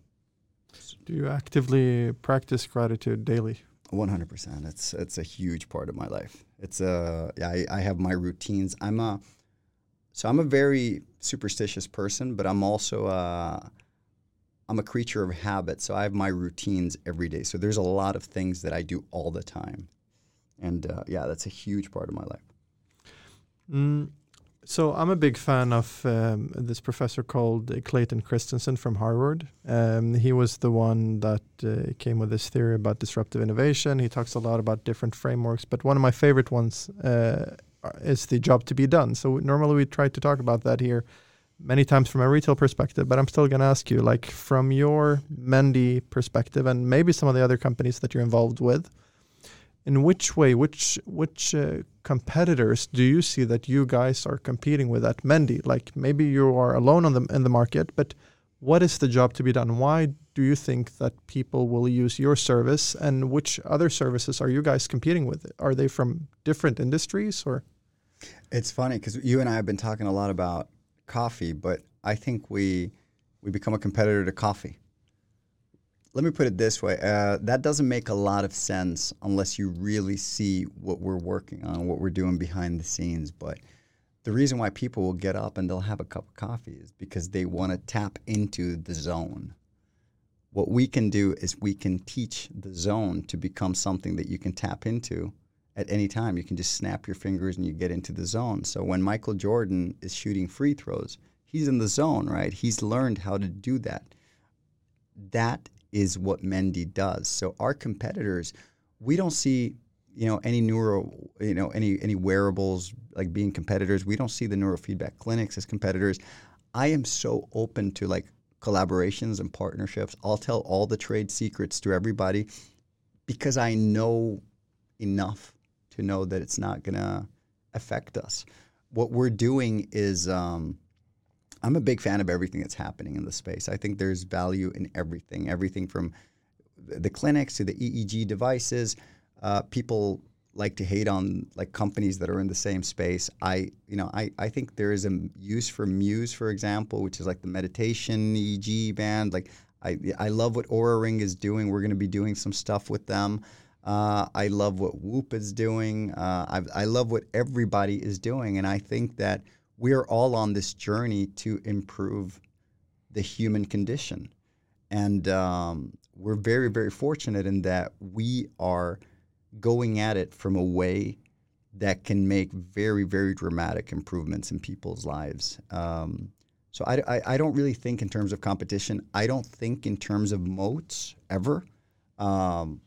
do you actively practice gratitude daily? One hundred percent. It's it's a huge part of my life. It's a I, I have my routines. I'm a so I'm a very superstitious person, but I'm also a, I'm a creature of habit, so I have my routines every day. So there's a lot of things that I do all the time, and uh, yeah, that's a huge part of my life. Mm, so I'm a big fan of um, this professor called Clayton Christensen from Harvard. Um, he was the one that uh, came with this theory about disruptive innovation. He talks a lot about different frameworks, but one of my favorite ones uh, is the job to be done. So normally we try to talk about that here many times from a retail perspective, but I'm still going to ask you, like from your Mendi perspective, and maybe some of the other companies that you're involved with in which way, which which uh, competitors do you see that you guys are competing with at Mendi? Like maybe you are alone on the in the market, but what is the job to be done? Why do you think that people will use your service, and which other services are you guys competing with? Are they from different industries or? It's funny because you and I have been talking a lot about coffee, but I think we we become a competitor to coffee let me put it this way uh, that doesn't make a lot of sense unless you really see what we're working on what we're doing behind the scenes. But the reason why people will get up and they'll have a cup of coffee is because they want to tap into the zone. What we can do is we can teach the zone to become something that you can tap into at any time. You can just snap your fingers and you get into the zone. So when michael jordan is shooting free throws he's in the zone right? He's learned how to do that. That is what Mendi does. So our competitors, we don't see you know any neuro you know any any wearables like being competitors. We don't see the neurofeedback clinics as competitors. I am so open to like collaborations and partnerships. I'll tell all the trade secrets to everybody because I know enough to know that it's not going to affect us. What we're doing is um, I'm a big fan of everything that's happening in the space. I think there's value in everything, everything from the clinics to the EEG devices. Uh, people like to hate on like companies that are in the same space. I, you know, I, I think there is a use for Muse, for example, which is like the meditation EEG band. Like I, I love what Oura Ring is doing. We're going to be doing some stuff with them. Uh, I love what Whoop is doing. Uh, I, I love what everybody is doing, and I think that we are all on this journey to improve the human condition. And um, we're very, very fortunate in that we are going at it from a way that can make very, very dramatic improvements in people's lives. Um, so I, I, I, don't really think in terms of competition. I don't think in terms of moats ever. Um,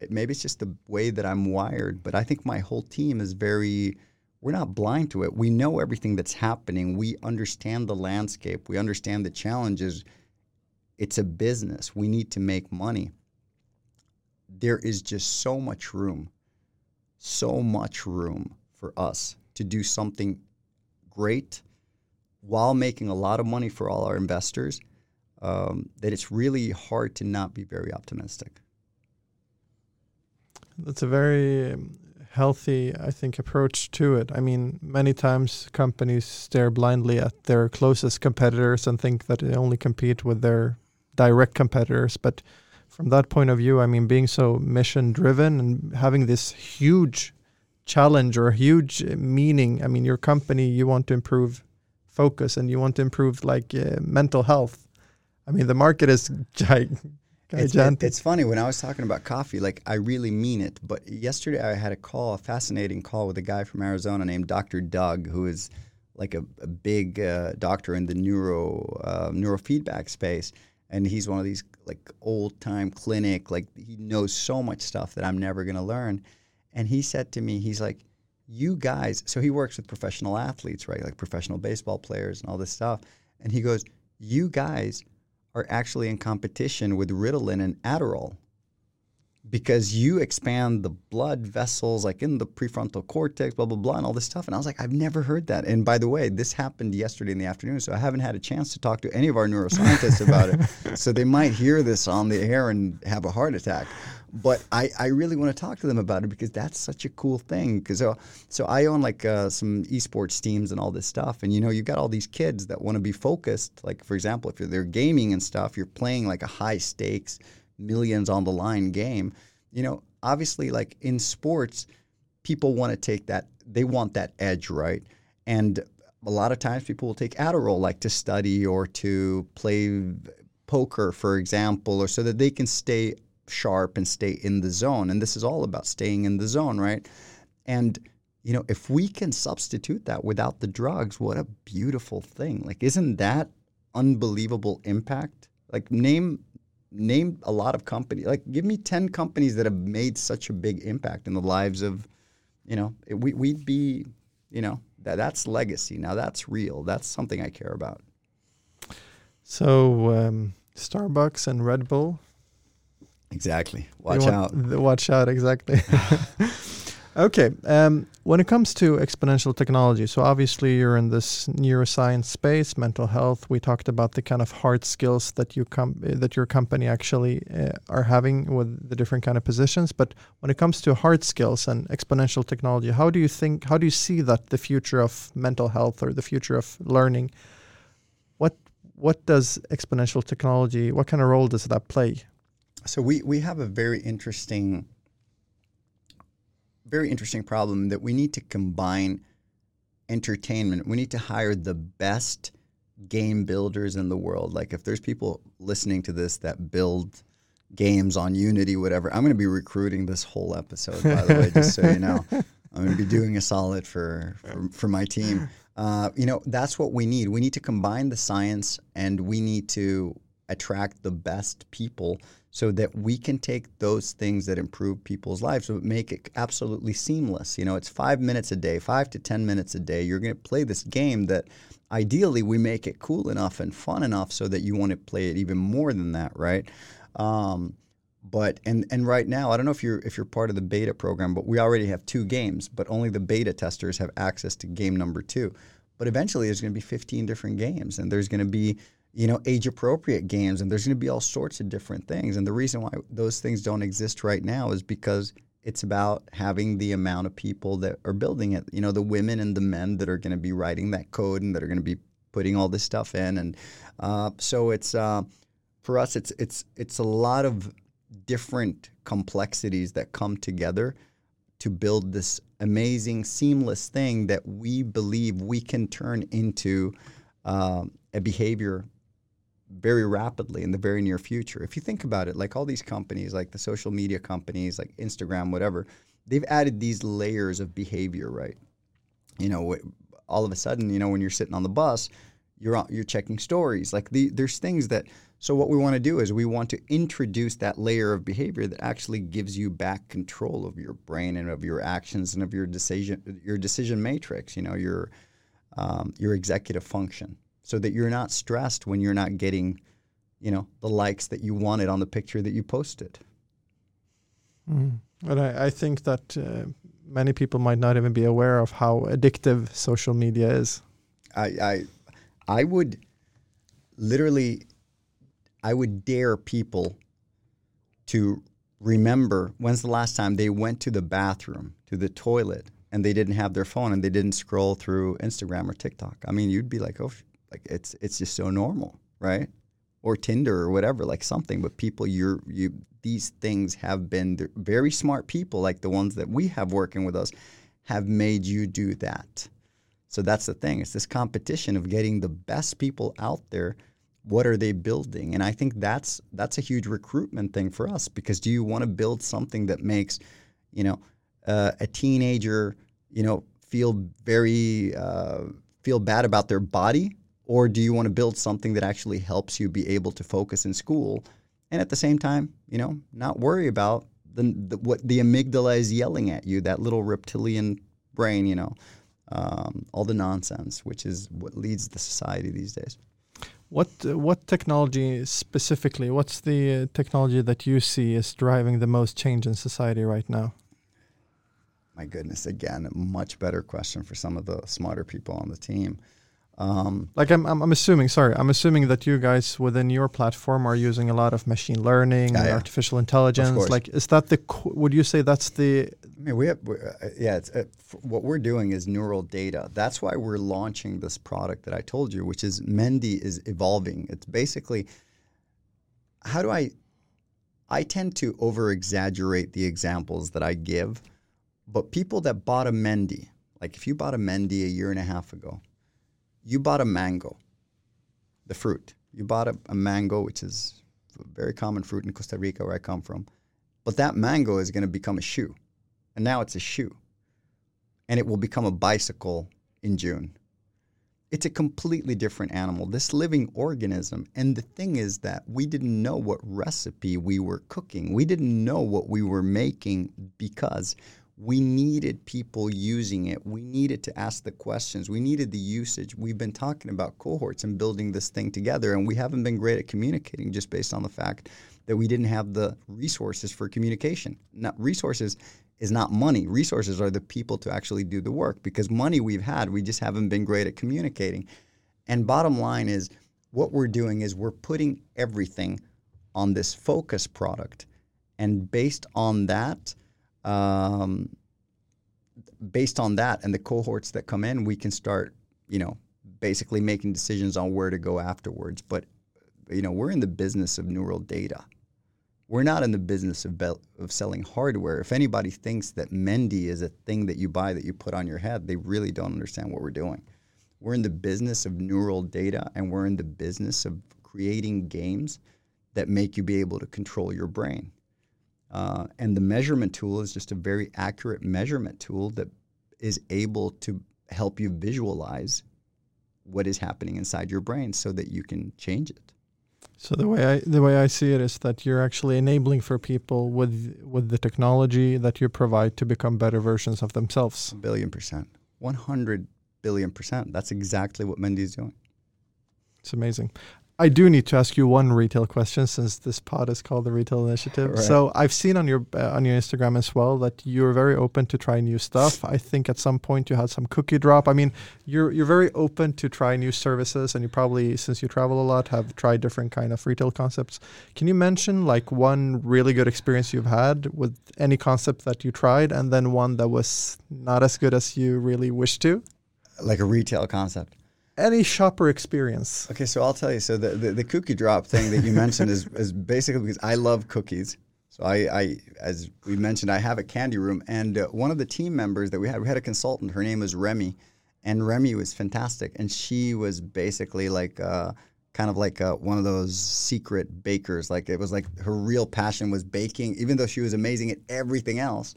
it, maybe it's just the way that I'm wired, but I think my whole team is very we're not blind to it. We know everything that's happening. We understand the landscape. We understand the challenges. It's a business. We need to make money. There is just so much room, so much room for us to do something great while making a lot of money for all our investors um, that it's really hard to not be very optimistic. That's a very healthy, I think, approach to it. I mean, many times companies stare blindly at their closest competitors and think that they only compete with their direct competitors. But from that point of view, I mean, being so mission driven and having this huge challenge or huge meaning, I mean, your company, you want to improve focus and you want to improve like uh, mental health. I mean, the market is gigantic it's, it, it's funny when I was talking about coffee, like I really mean it. But yesterday I had a call, a fascinating call with a guy from Arizona named Dr. Doug, who is like a, a big uh, doctor in the neuro uh, neurofeedback space, and he's one of these like old time clinic, like he knows so much stuff that I'm never gonna learn. And he said to me, he's like, "You guys," so he works with professional athletes, right, like professional baseball players and all this stuff, and he goes, "You guys." Are actually in competition with Ritalin and Adderall because you expand the blood vessels like in the prefrontal cortex, blah, blah, blah, and all this stuff. And I was like, I've never heard that. And by the way, this happened yesterday in the afternoon, so I haven't had a chance to talk to any of our neuroscientists about it. So they might hear this on the air and have a heart attack but I, I really want to talk to them about it because that's such a cool thing. Because so, so I own like uh, some esports teams and all this stuff, and you know you've got all these kids that want to be focused. Like for example, if they're gaming and stuff, you're playing like a high stakes, millions on the line game. You know, obviously, like in sports, people want to take that. They want that edge, right? And a lot of times people will take Adderall like to study or to play poker, for example, or so that they can stay sharp and stay in the zone. And this is all about staying in the zone, right? And you know, if we can substitute that without the drugs, what a beautiful thing. Like isn't that unbelievable impact? Like name name a lot of companies. Like give me 10 companies that have made such a big impact in the lives of, you know, we we'd be, you know, that that's legacy. Now that's real. That's something I care about. So um, Starbucks and Red Bull. Exactly. Watch want, out. Watch out. Exactly. Okay. Um, when it comes to exponential technology, so obviously you're in this neuroscience space, mental health. We talked about the kind of hard skills that you com- that your company actually uh, are having with the different kind of positions. But when it comes to hard skills and exponential technology, how do you think? How do you see that the future of mental health or the future of learning? What what does exponential technology? What kind of role does that play? So we we have a very interesting very interesting problem that we need to combine entertainment. We need to hire the best game builders in the world. Like if there's people listening to this that build games on Unity, whatever, I'm going to be recruiting this whole episode. By the way, just so you know, I'm going to be doing a solid for for, for my team. Uh, you know, that's what we need. We need to combine the science, and we need to attract the best people so that we can take those things that improve people's lives so make it absolutely seamless. You know it's five minutes a day five to ten minutes a day. You're going to play this game that ideally we make it cool enough and fun enough so that you want to play it even more than that right? Um, but and and right now i don't know if you're if you're part of the beta program but we already have two games but only the beta testers have access to game number two. But eventually there's going to be 15 different games and there's going to be you know, age appropriate games, and there's going to be all sorts of different things. And the reason why those things don't exist right now is because it's about having the amount of people that are building it. You know, the women and the men that are going to be writing that code and that are going to be putting all this stuff in. And uh, so it's uh, for us, it's it's it's a lot of different complexities that come together to build this amazing, seamless thing that we believe we can turn into uh, a behavior very rapidly in the very near future. If you think about it, like all these companies, like the social media companies, like Instagram, whatever, they've added these layers of behavior, right? You know, all of a sudden, you know, when you're sitting on the bus, you're you're checking stories. Like the, there's things that. So what we want to do is we want to introduce that layer of behavior that actually gives you back control of your brain and of your actions and of your decision your decision matrix. You know, your um, your executive function so that you're not stressed when you're not getting, you know, the likes that you wanted on the picture that you posted. Mm. But I, I think that uh, many people might not even be aware of how addictive social media is. I, I, I would literally, I would dare people to remember when's the last time they went to the bathroom, to the toilet, and they didn't have their phone and they didn't scroll through Instagram or TikTok. I mean, you'd be like, oh, like it's it's just so normal, right? Or Tinder or whatever, like something. But people, you're you these things have been very smart people, like the ones that we have working with us, have made you do that. So that's the thing. It's this competition of getting the best people out there. What are they building? And I think that's that's a huge recruitment thing for us because do you want to build something that makes, you know, uh, a teenager, you know, feel very uh, feel bad about their body or do you want to build something that actually helps you be able to focus in school and at the same time, you know, not worry about the, the what the amygdala is yelling at you, that little reptilian brain, you know, um, all the nonsense, which is what leads the society these days. What uh, what technology specifically? What's the uh, technology that you see is driving the most change in society right now? My goodness, again, a much better question for some of the smarter people on the team. Um, like I'm, I'm, I'm, assuming, sorry, I'm assuming that you guys within your platform are using a lot of machine learning, yeah, yeah. artificial intelligence. Like, is that the? Would you say that's the? I mean, we have, uh, yeah. It's, uh, what we're doing is neural data. That's why we're launching this product that I told you, which is Mendi is evolving. It's basically, how do I? I tend to over exaggerate the examples that I give, but people that bought a Mendi, like if you bought a Mendi a year and a half ago you bought a mango, the fruit. You bought a, a mango, which is a very common fruit in Costa Rica, where I come from. But that mango is going to become a shoe. And now it's a shoe. And it will become a bicycle in June. It's a completely different animal, this living organism. And the thing is that we didn't know what recipe we were cooking. We didn't know what we were making because we needed people using it. We needed to ask the questions. We needed the usage. We've been talking about cohorts and building this thing together, and we haven't been great at communicating just based on the fact that we didn't have the resources for communication. Not resources is not money. Resources are the people to actually do the work because money we've had, we just haven't been great at communicating. And bottom line is what we're doing is we're putting everything on this focus product. And based on that, um, based on that and the cohorts that come in, we can start, you know, basically making decisions on where to go afterwards. But, you know, we're in the business of neural data. We're not in the business of, be- of selling hardware. If anybody thinks that Mendi is a thing that you buy that you put on your head, they really don't understand what we're doing. We're in the business of neural data and we're in the business of creating games that make you be able to control your brain. Uh, and the measurement tool is just a very accurate measurement tool that is able to help you visualize what is happening inside your brain so that you can change it. So the way I the way I see it is that you're actually enabling for people with with the technology that you provide to become better versions of themselves. A billion percent, one hundred billion percent. That's exactly what Mendi is doing. It's amazing. I do need to ask you one retail question since this pod is called the Retail Initiative. Right. So I've seen on your uh, on your Instagram as well that you're very open to try new stuff. I think at some point you had some cookie drop. I mean, you're you're very open to try new services, and you probably since you travel a lot have tried different kind of retail concepts. Can you mention like one really good experience you've had with any concept that you tried, and then one that was not as good as you really wished to? Like a retail concept. Any shopper experience? Okay, so I'll tell you. So the, the, the cookie drop thing that you mentioned is, is basically because I love cookies. So I, I, as we mentioned, I have a candy room, and uh, one of the team members that we had, we had a consultant. Her name was Remy, and Remy was fantastic, and she was basically like. Uh, kind of like uh, one of those secret bakers. Like it was like her real passion was baking, even though she was amazing at everything else.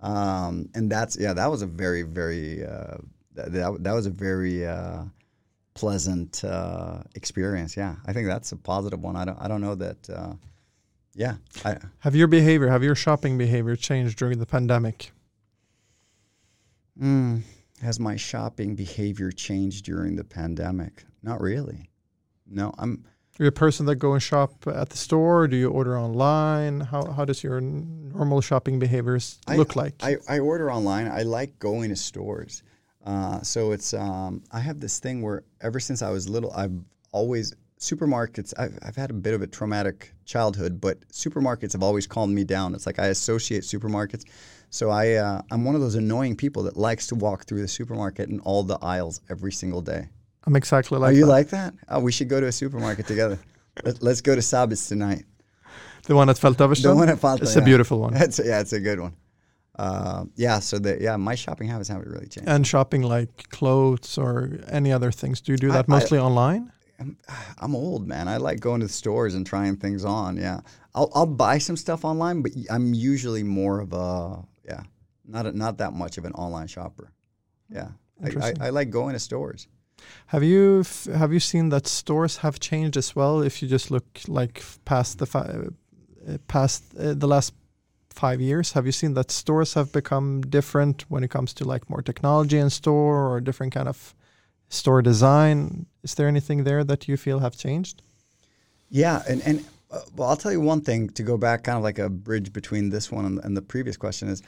Um, and that's yeah, that was a very very uh, that, that, was a very uh, pleasant uh, experience. Yeah, I think that's a positive one. I don't I don't know that. Uh, yeah, I, Have your behavior, have your shopping behavior changed during the pandemic? mm, has my shopping behavior changed during the pandemic? Not really. No, I'm. Are you a person that go and shop at the store? Do you order online? How how does your normal shopping behaviors I- look like? I, I order online. I like going to stores. Uh, so it's um, I have this thing where ever since I was little, I've always supermarkets. I've, I've had a bit of a traumatic childhood, but supermarkets have always calmed me down. It's like I associate supermarkets. So I uh, I'm one of those annoying people that likes to walk through the supermarket and all the aisles every single day. I'm exactly like that. Are you that. like that? Oh, we should go to a supermarket together. Let, let's go to Sabis tonight. the one at Fältöversten? The one at Falta, It's a beautiful one. It's, yeah, it's a good one. Uh, yeah, so the yeah, my shopping habits haven't really changed. And shopping like clothes or any other things. Do you do that I- mostly online? I'm, I'm old, man. I like going to the stores and trying things on. Yeah, I'll I'll buy some stuff online, but I'm usually more of a yeah, not a, not that much of an online shopper. Yeah, I, I, I like going to stores. Have you f- have you seen that stores have changed as well? If you just look like past the fi- uh, past uh, the last five years, have you seen that stores have become different when it comes to like more technology in store or different kind of store design? Is there anything there that you feel have changed? Yeah, and and uh, well, I'll tell you one thing to go back, kind of like a bridge between this one and, and the previous question is,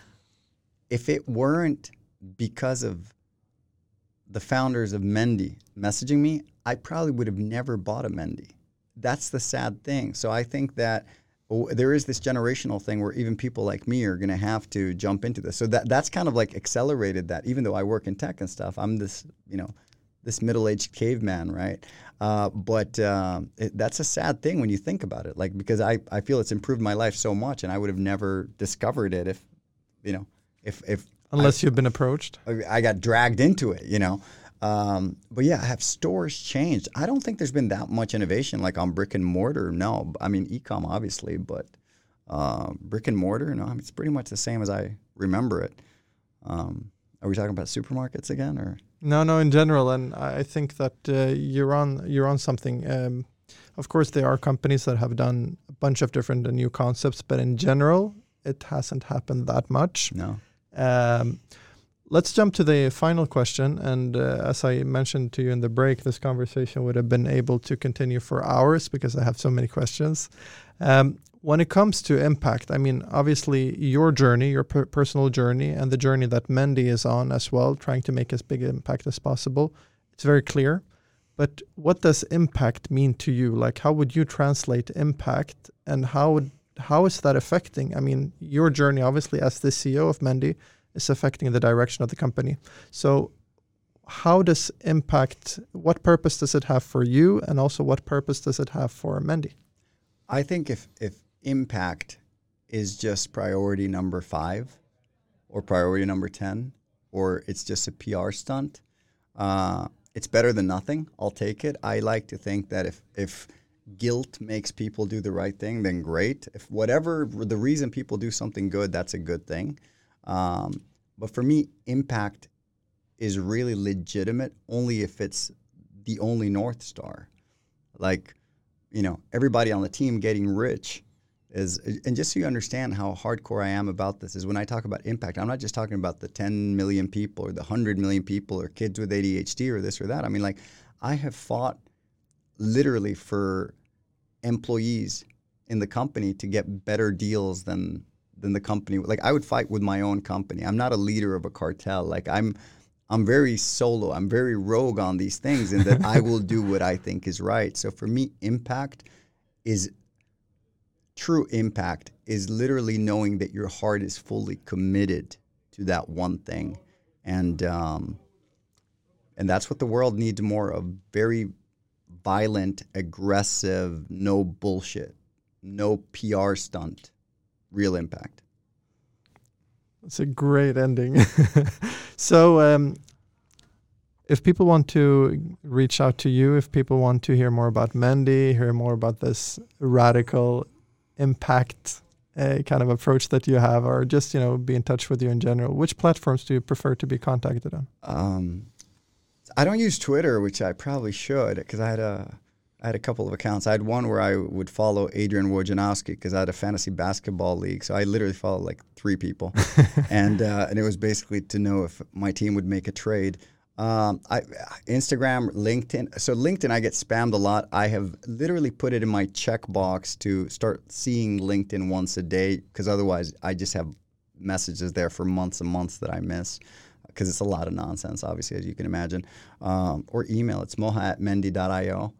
if it weren't because of the founders of Mendi messaging me, I probably would have never bought a Mendi. That's the sad thing. So I think that there is this generational thing where even people like me are going to have to jump into this. So that that's kind of like accelerated that. Even though I work in tech and stuff, I'm this you know this middle-aged caveman, right? Uh, but um, it, that's a sad thing when you think about it. Like because I, I feel it's improved my life so much, and I would have never discovered it if, you know, if if Unless you've been approached. I got dragged into it, you know. Um, but yeah, have stores changed? I don't think there's been that much innovation like on brick and mortar. No, I mean ecom obviously, but uh, brick and mortar, no, I mean, it's pretty much the same as I remember it. Um, are we talking about supermarkets again, or no, no, in general, and I think that uh, you're on you're on something. Um, of course, there are companies that have done a bunch of different uh, new concepts, but in general, it hasn't happened that much. no? Let's jump to the final question. And uh, as I mentioned to you in the break, this conversation would have been able to continue for hours because I have so many questions. Um, when it comes to impact, I mean, obviously, your journey, your per- personal journey, and the journey that Mendi is on as well, trying to make as big impact as possible, it's very clear. But what does impact mean to you? Like, how would you translate impact, and how would how is that affecting? I mean, your journey, obviously, as the CEO of Mendi, is affecting the direction of the company. So, how does impact? What purpose does it have for you, and also what purpose does it have for Mendi? I think if if impact is just priority number five, or priority number ten, or it's just a PR stunt, uh, it's better than nothing. I'll take it. I like to think that if if guilt makes people do the right thing, then great. If whatever the reason people do something good, that's a good thing. Um, but for me, impact is really legitimate only if it's the only North Star. Like, you know, everybody on the team getting rich is, and just so you understand how hardcore I am about this, is when I talk about impact, I'm not just talking about the 10 million people or the 100 million people or kids with ADHD or this or that. I mean, like, I have fought literally for employees in the company to get better deals than than the company. Like I would fight with my own company. I'm not a leader of a cartel. Like I'm I'm very solo. I'm very rogue on these things and that I will do what I think is right. So for me, impact is true impact is literally knowing that your heart is fully committed to that one thing. And um, and that's what the world needs more of. Very violent, aggressive, no bullshit, no PR stunt real impact. It's a great ending. so, um, if people want to reach out to you, if people want to hear more about Mendi, hear more about this radical impact uh, kind of approach that you have, or just you know be in touch with you in general, which platforms do you prefer to be contacted on? Um, I don't use Twitter, which I probably should, because I had a I had a couple of accounts. I had one where I would follow Adrian Wojnarowski because I had a fantasy basketball league. So I literally followed like three people, and uh, and it was basically to know if my team would make a trade. Um, I Instagram, LinkedIn. So LinkedIn, I get spammed a lot. I have literally put it in my checkbox to start seeing LinkedIn once a day because otherwise I just have messages there for months and months that I miss because it's a lot of nonsense, obviously, as you can imagine. Um, or email. It's moha at mendi.io.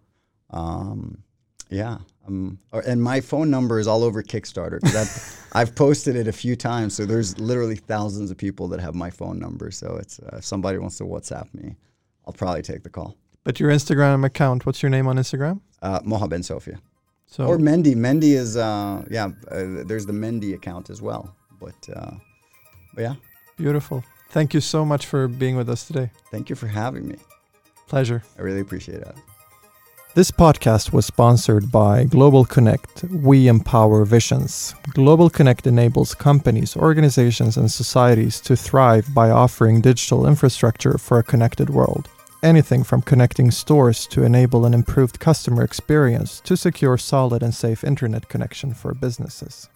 Um, yeah. Um, or, and my phone number is all over Kickstarter because I've, posted it a few times. So there's literally thousands of people that have my phone number. So it's uh, if somebody wants to WhatsApp me, I'll probably take the call. But your Instagram account, what's your name on Instagram? Uh, Moha Bensofia. So Or Mendi. Mendi is, uh, yeah, uh, there's the Mendi account as well. But, uh, but yeah, beautiful. Thank you so much for being with us today. thank you for having me. Pleasure. I really appreciate it. This podcast was sponsored by Global Connect. We empower visions. Global Connect enables companies, organizations, and societies to thrive by offering digital infrastructure for a connected world. Anything from connecting stores to enable an improved customer experience to secure solid and safe internet connection for businesses.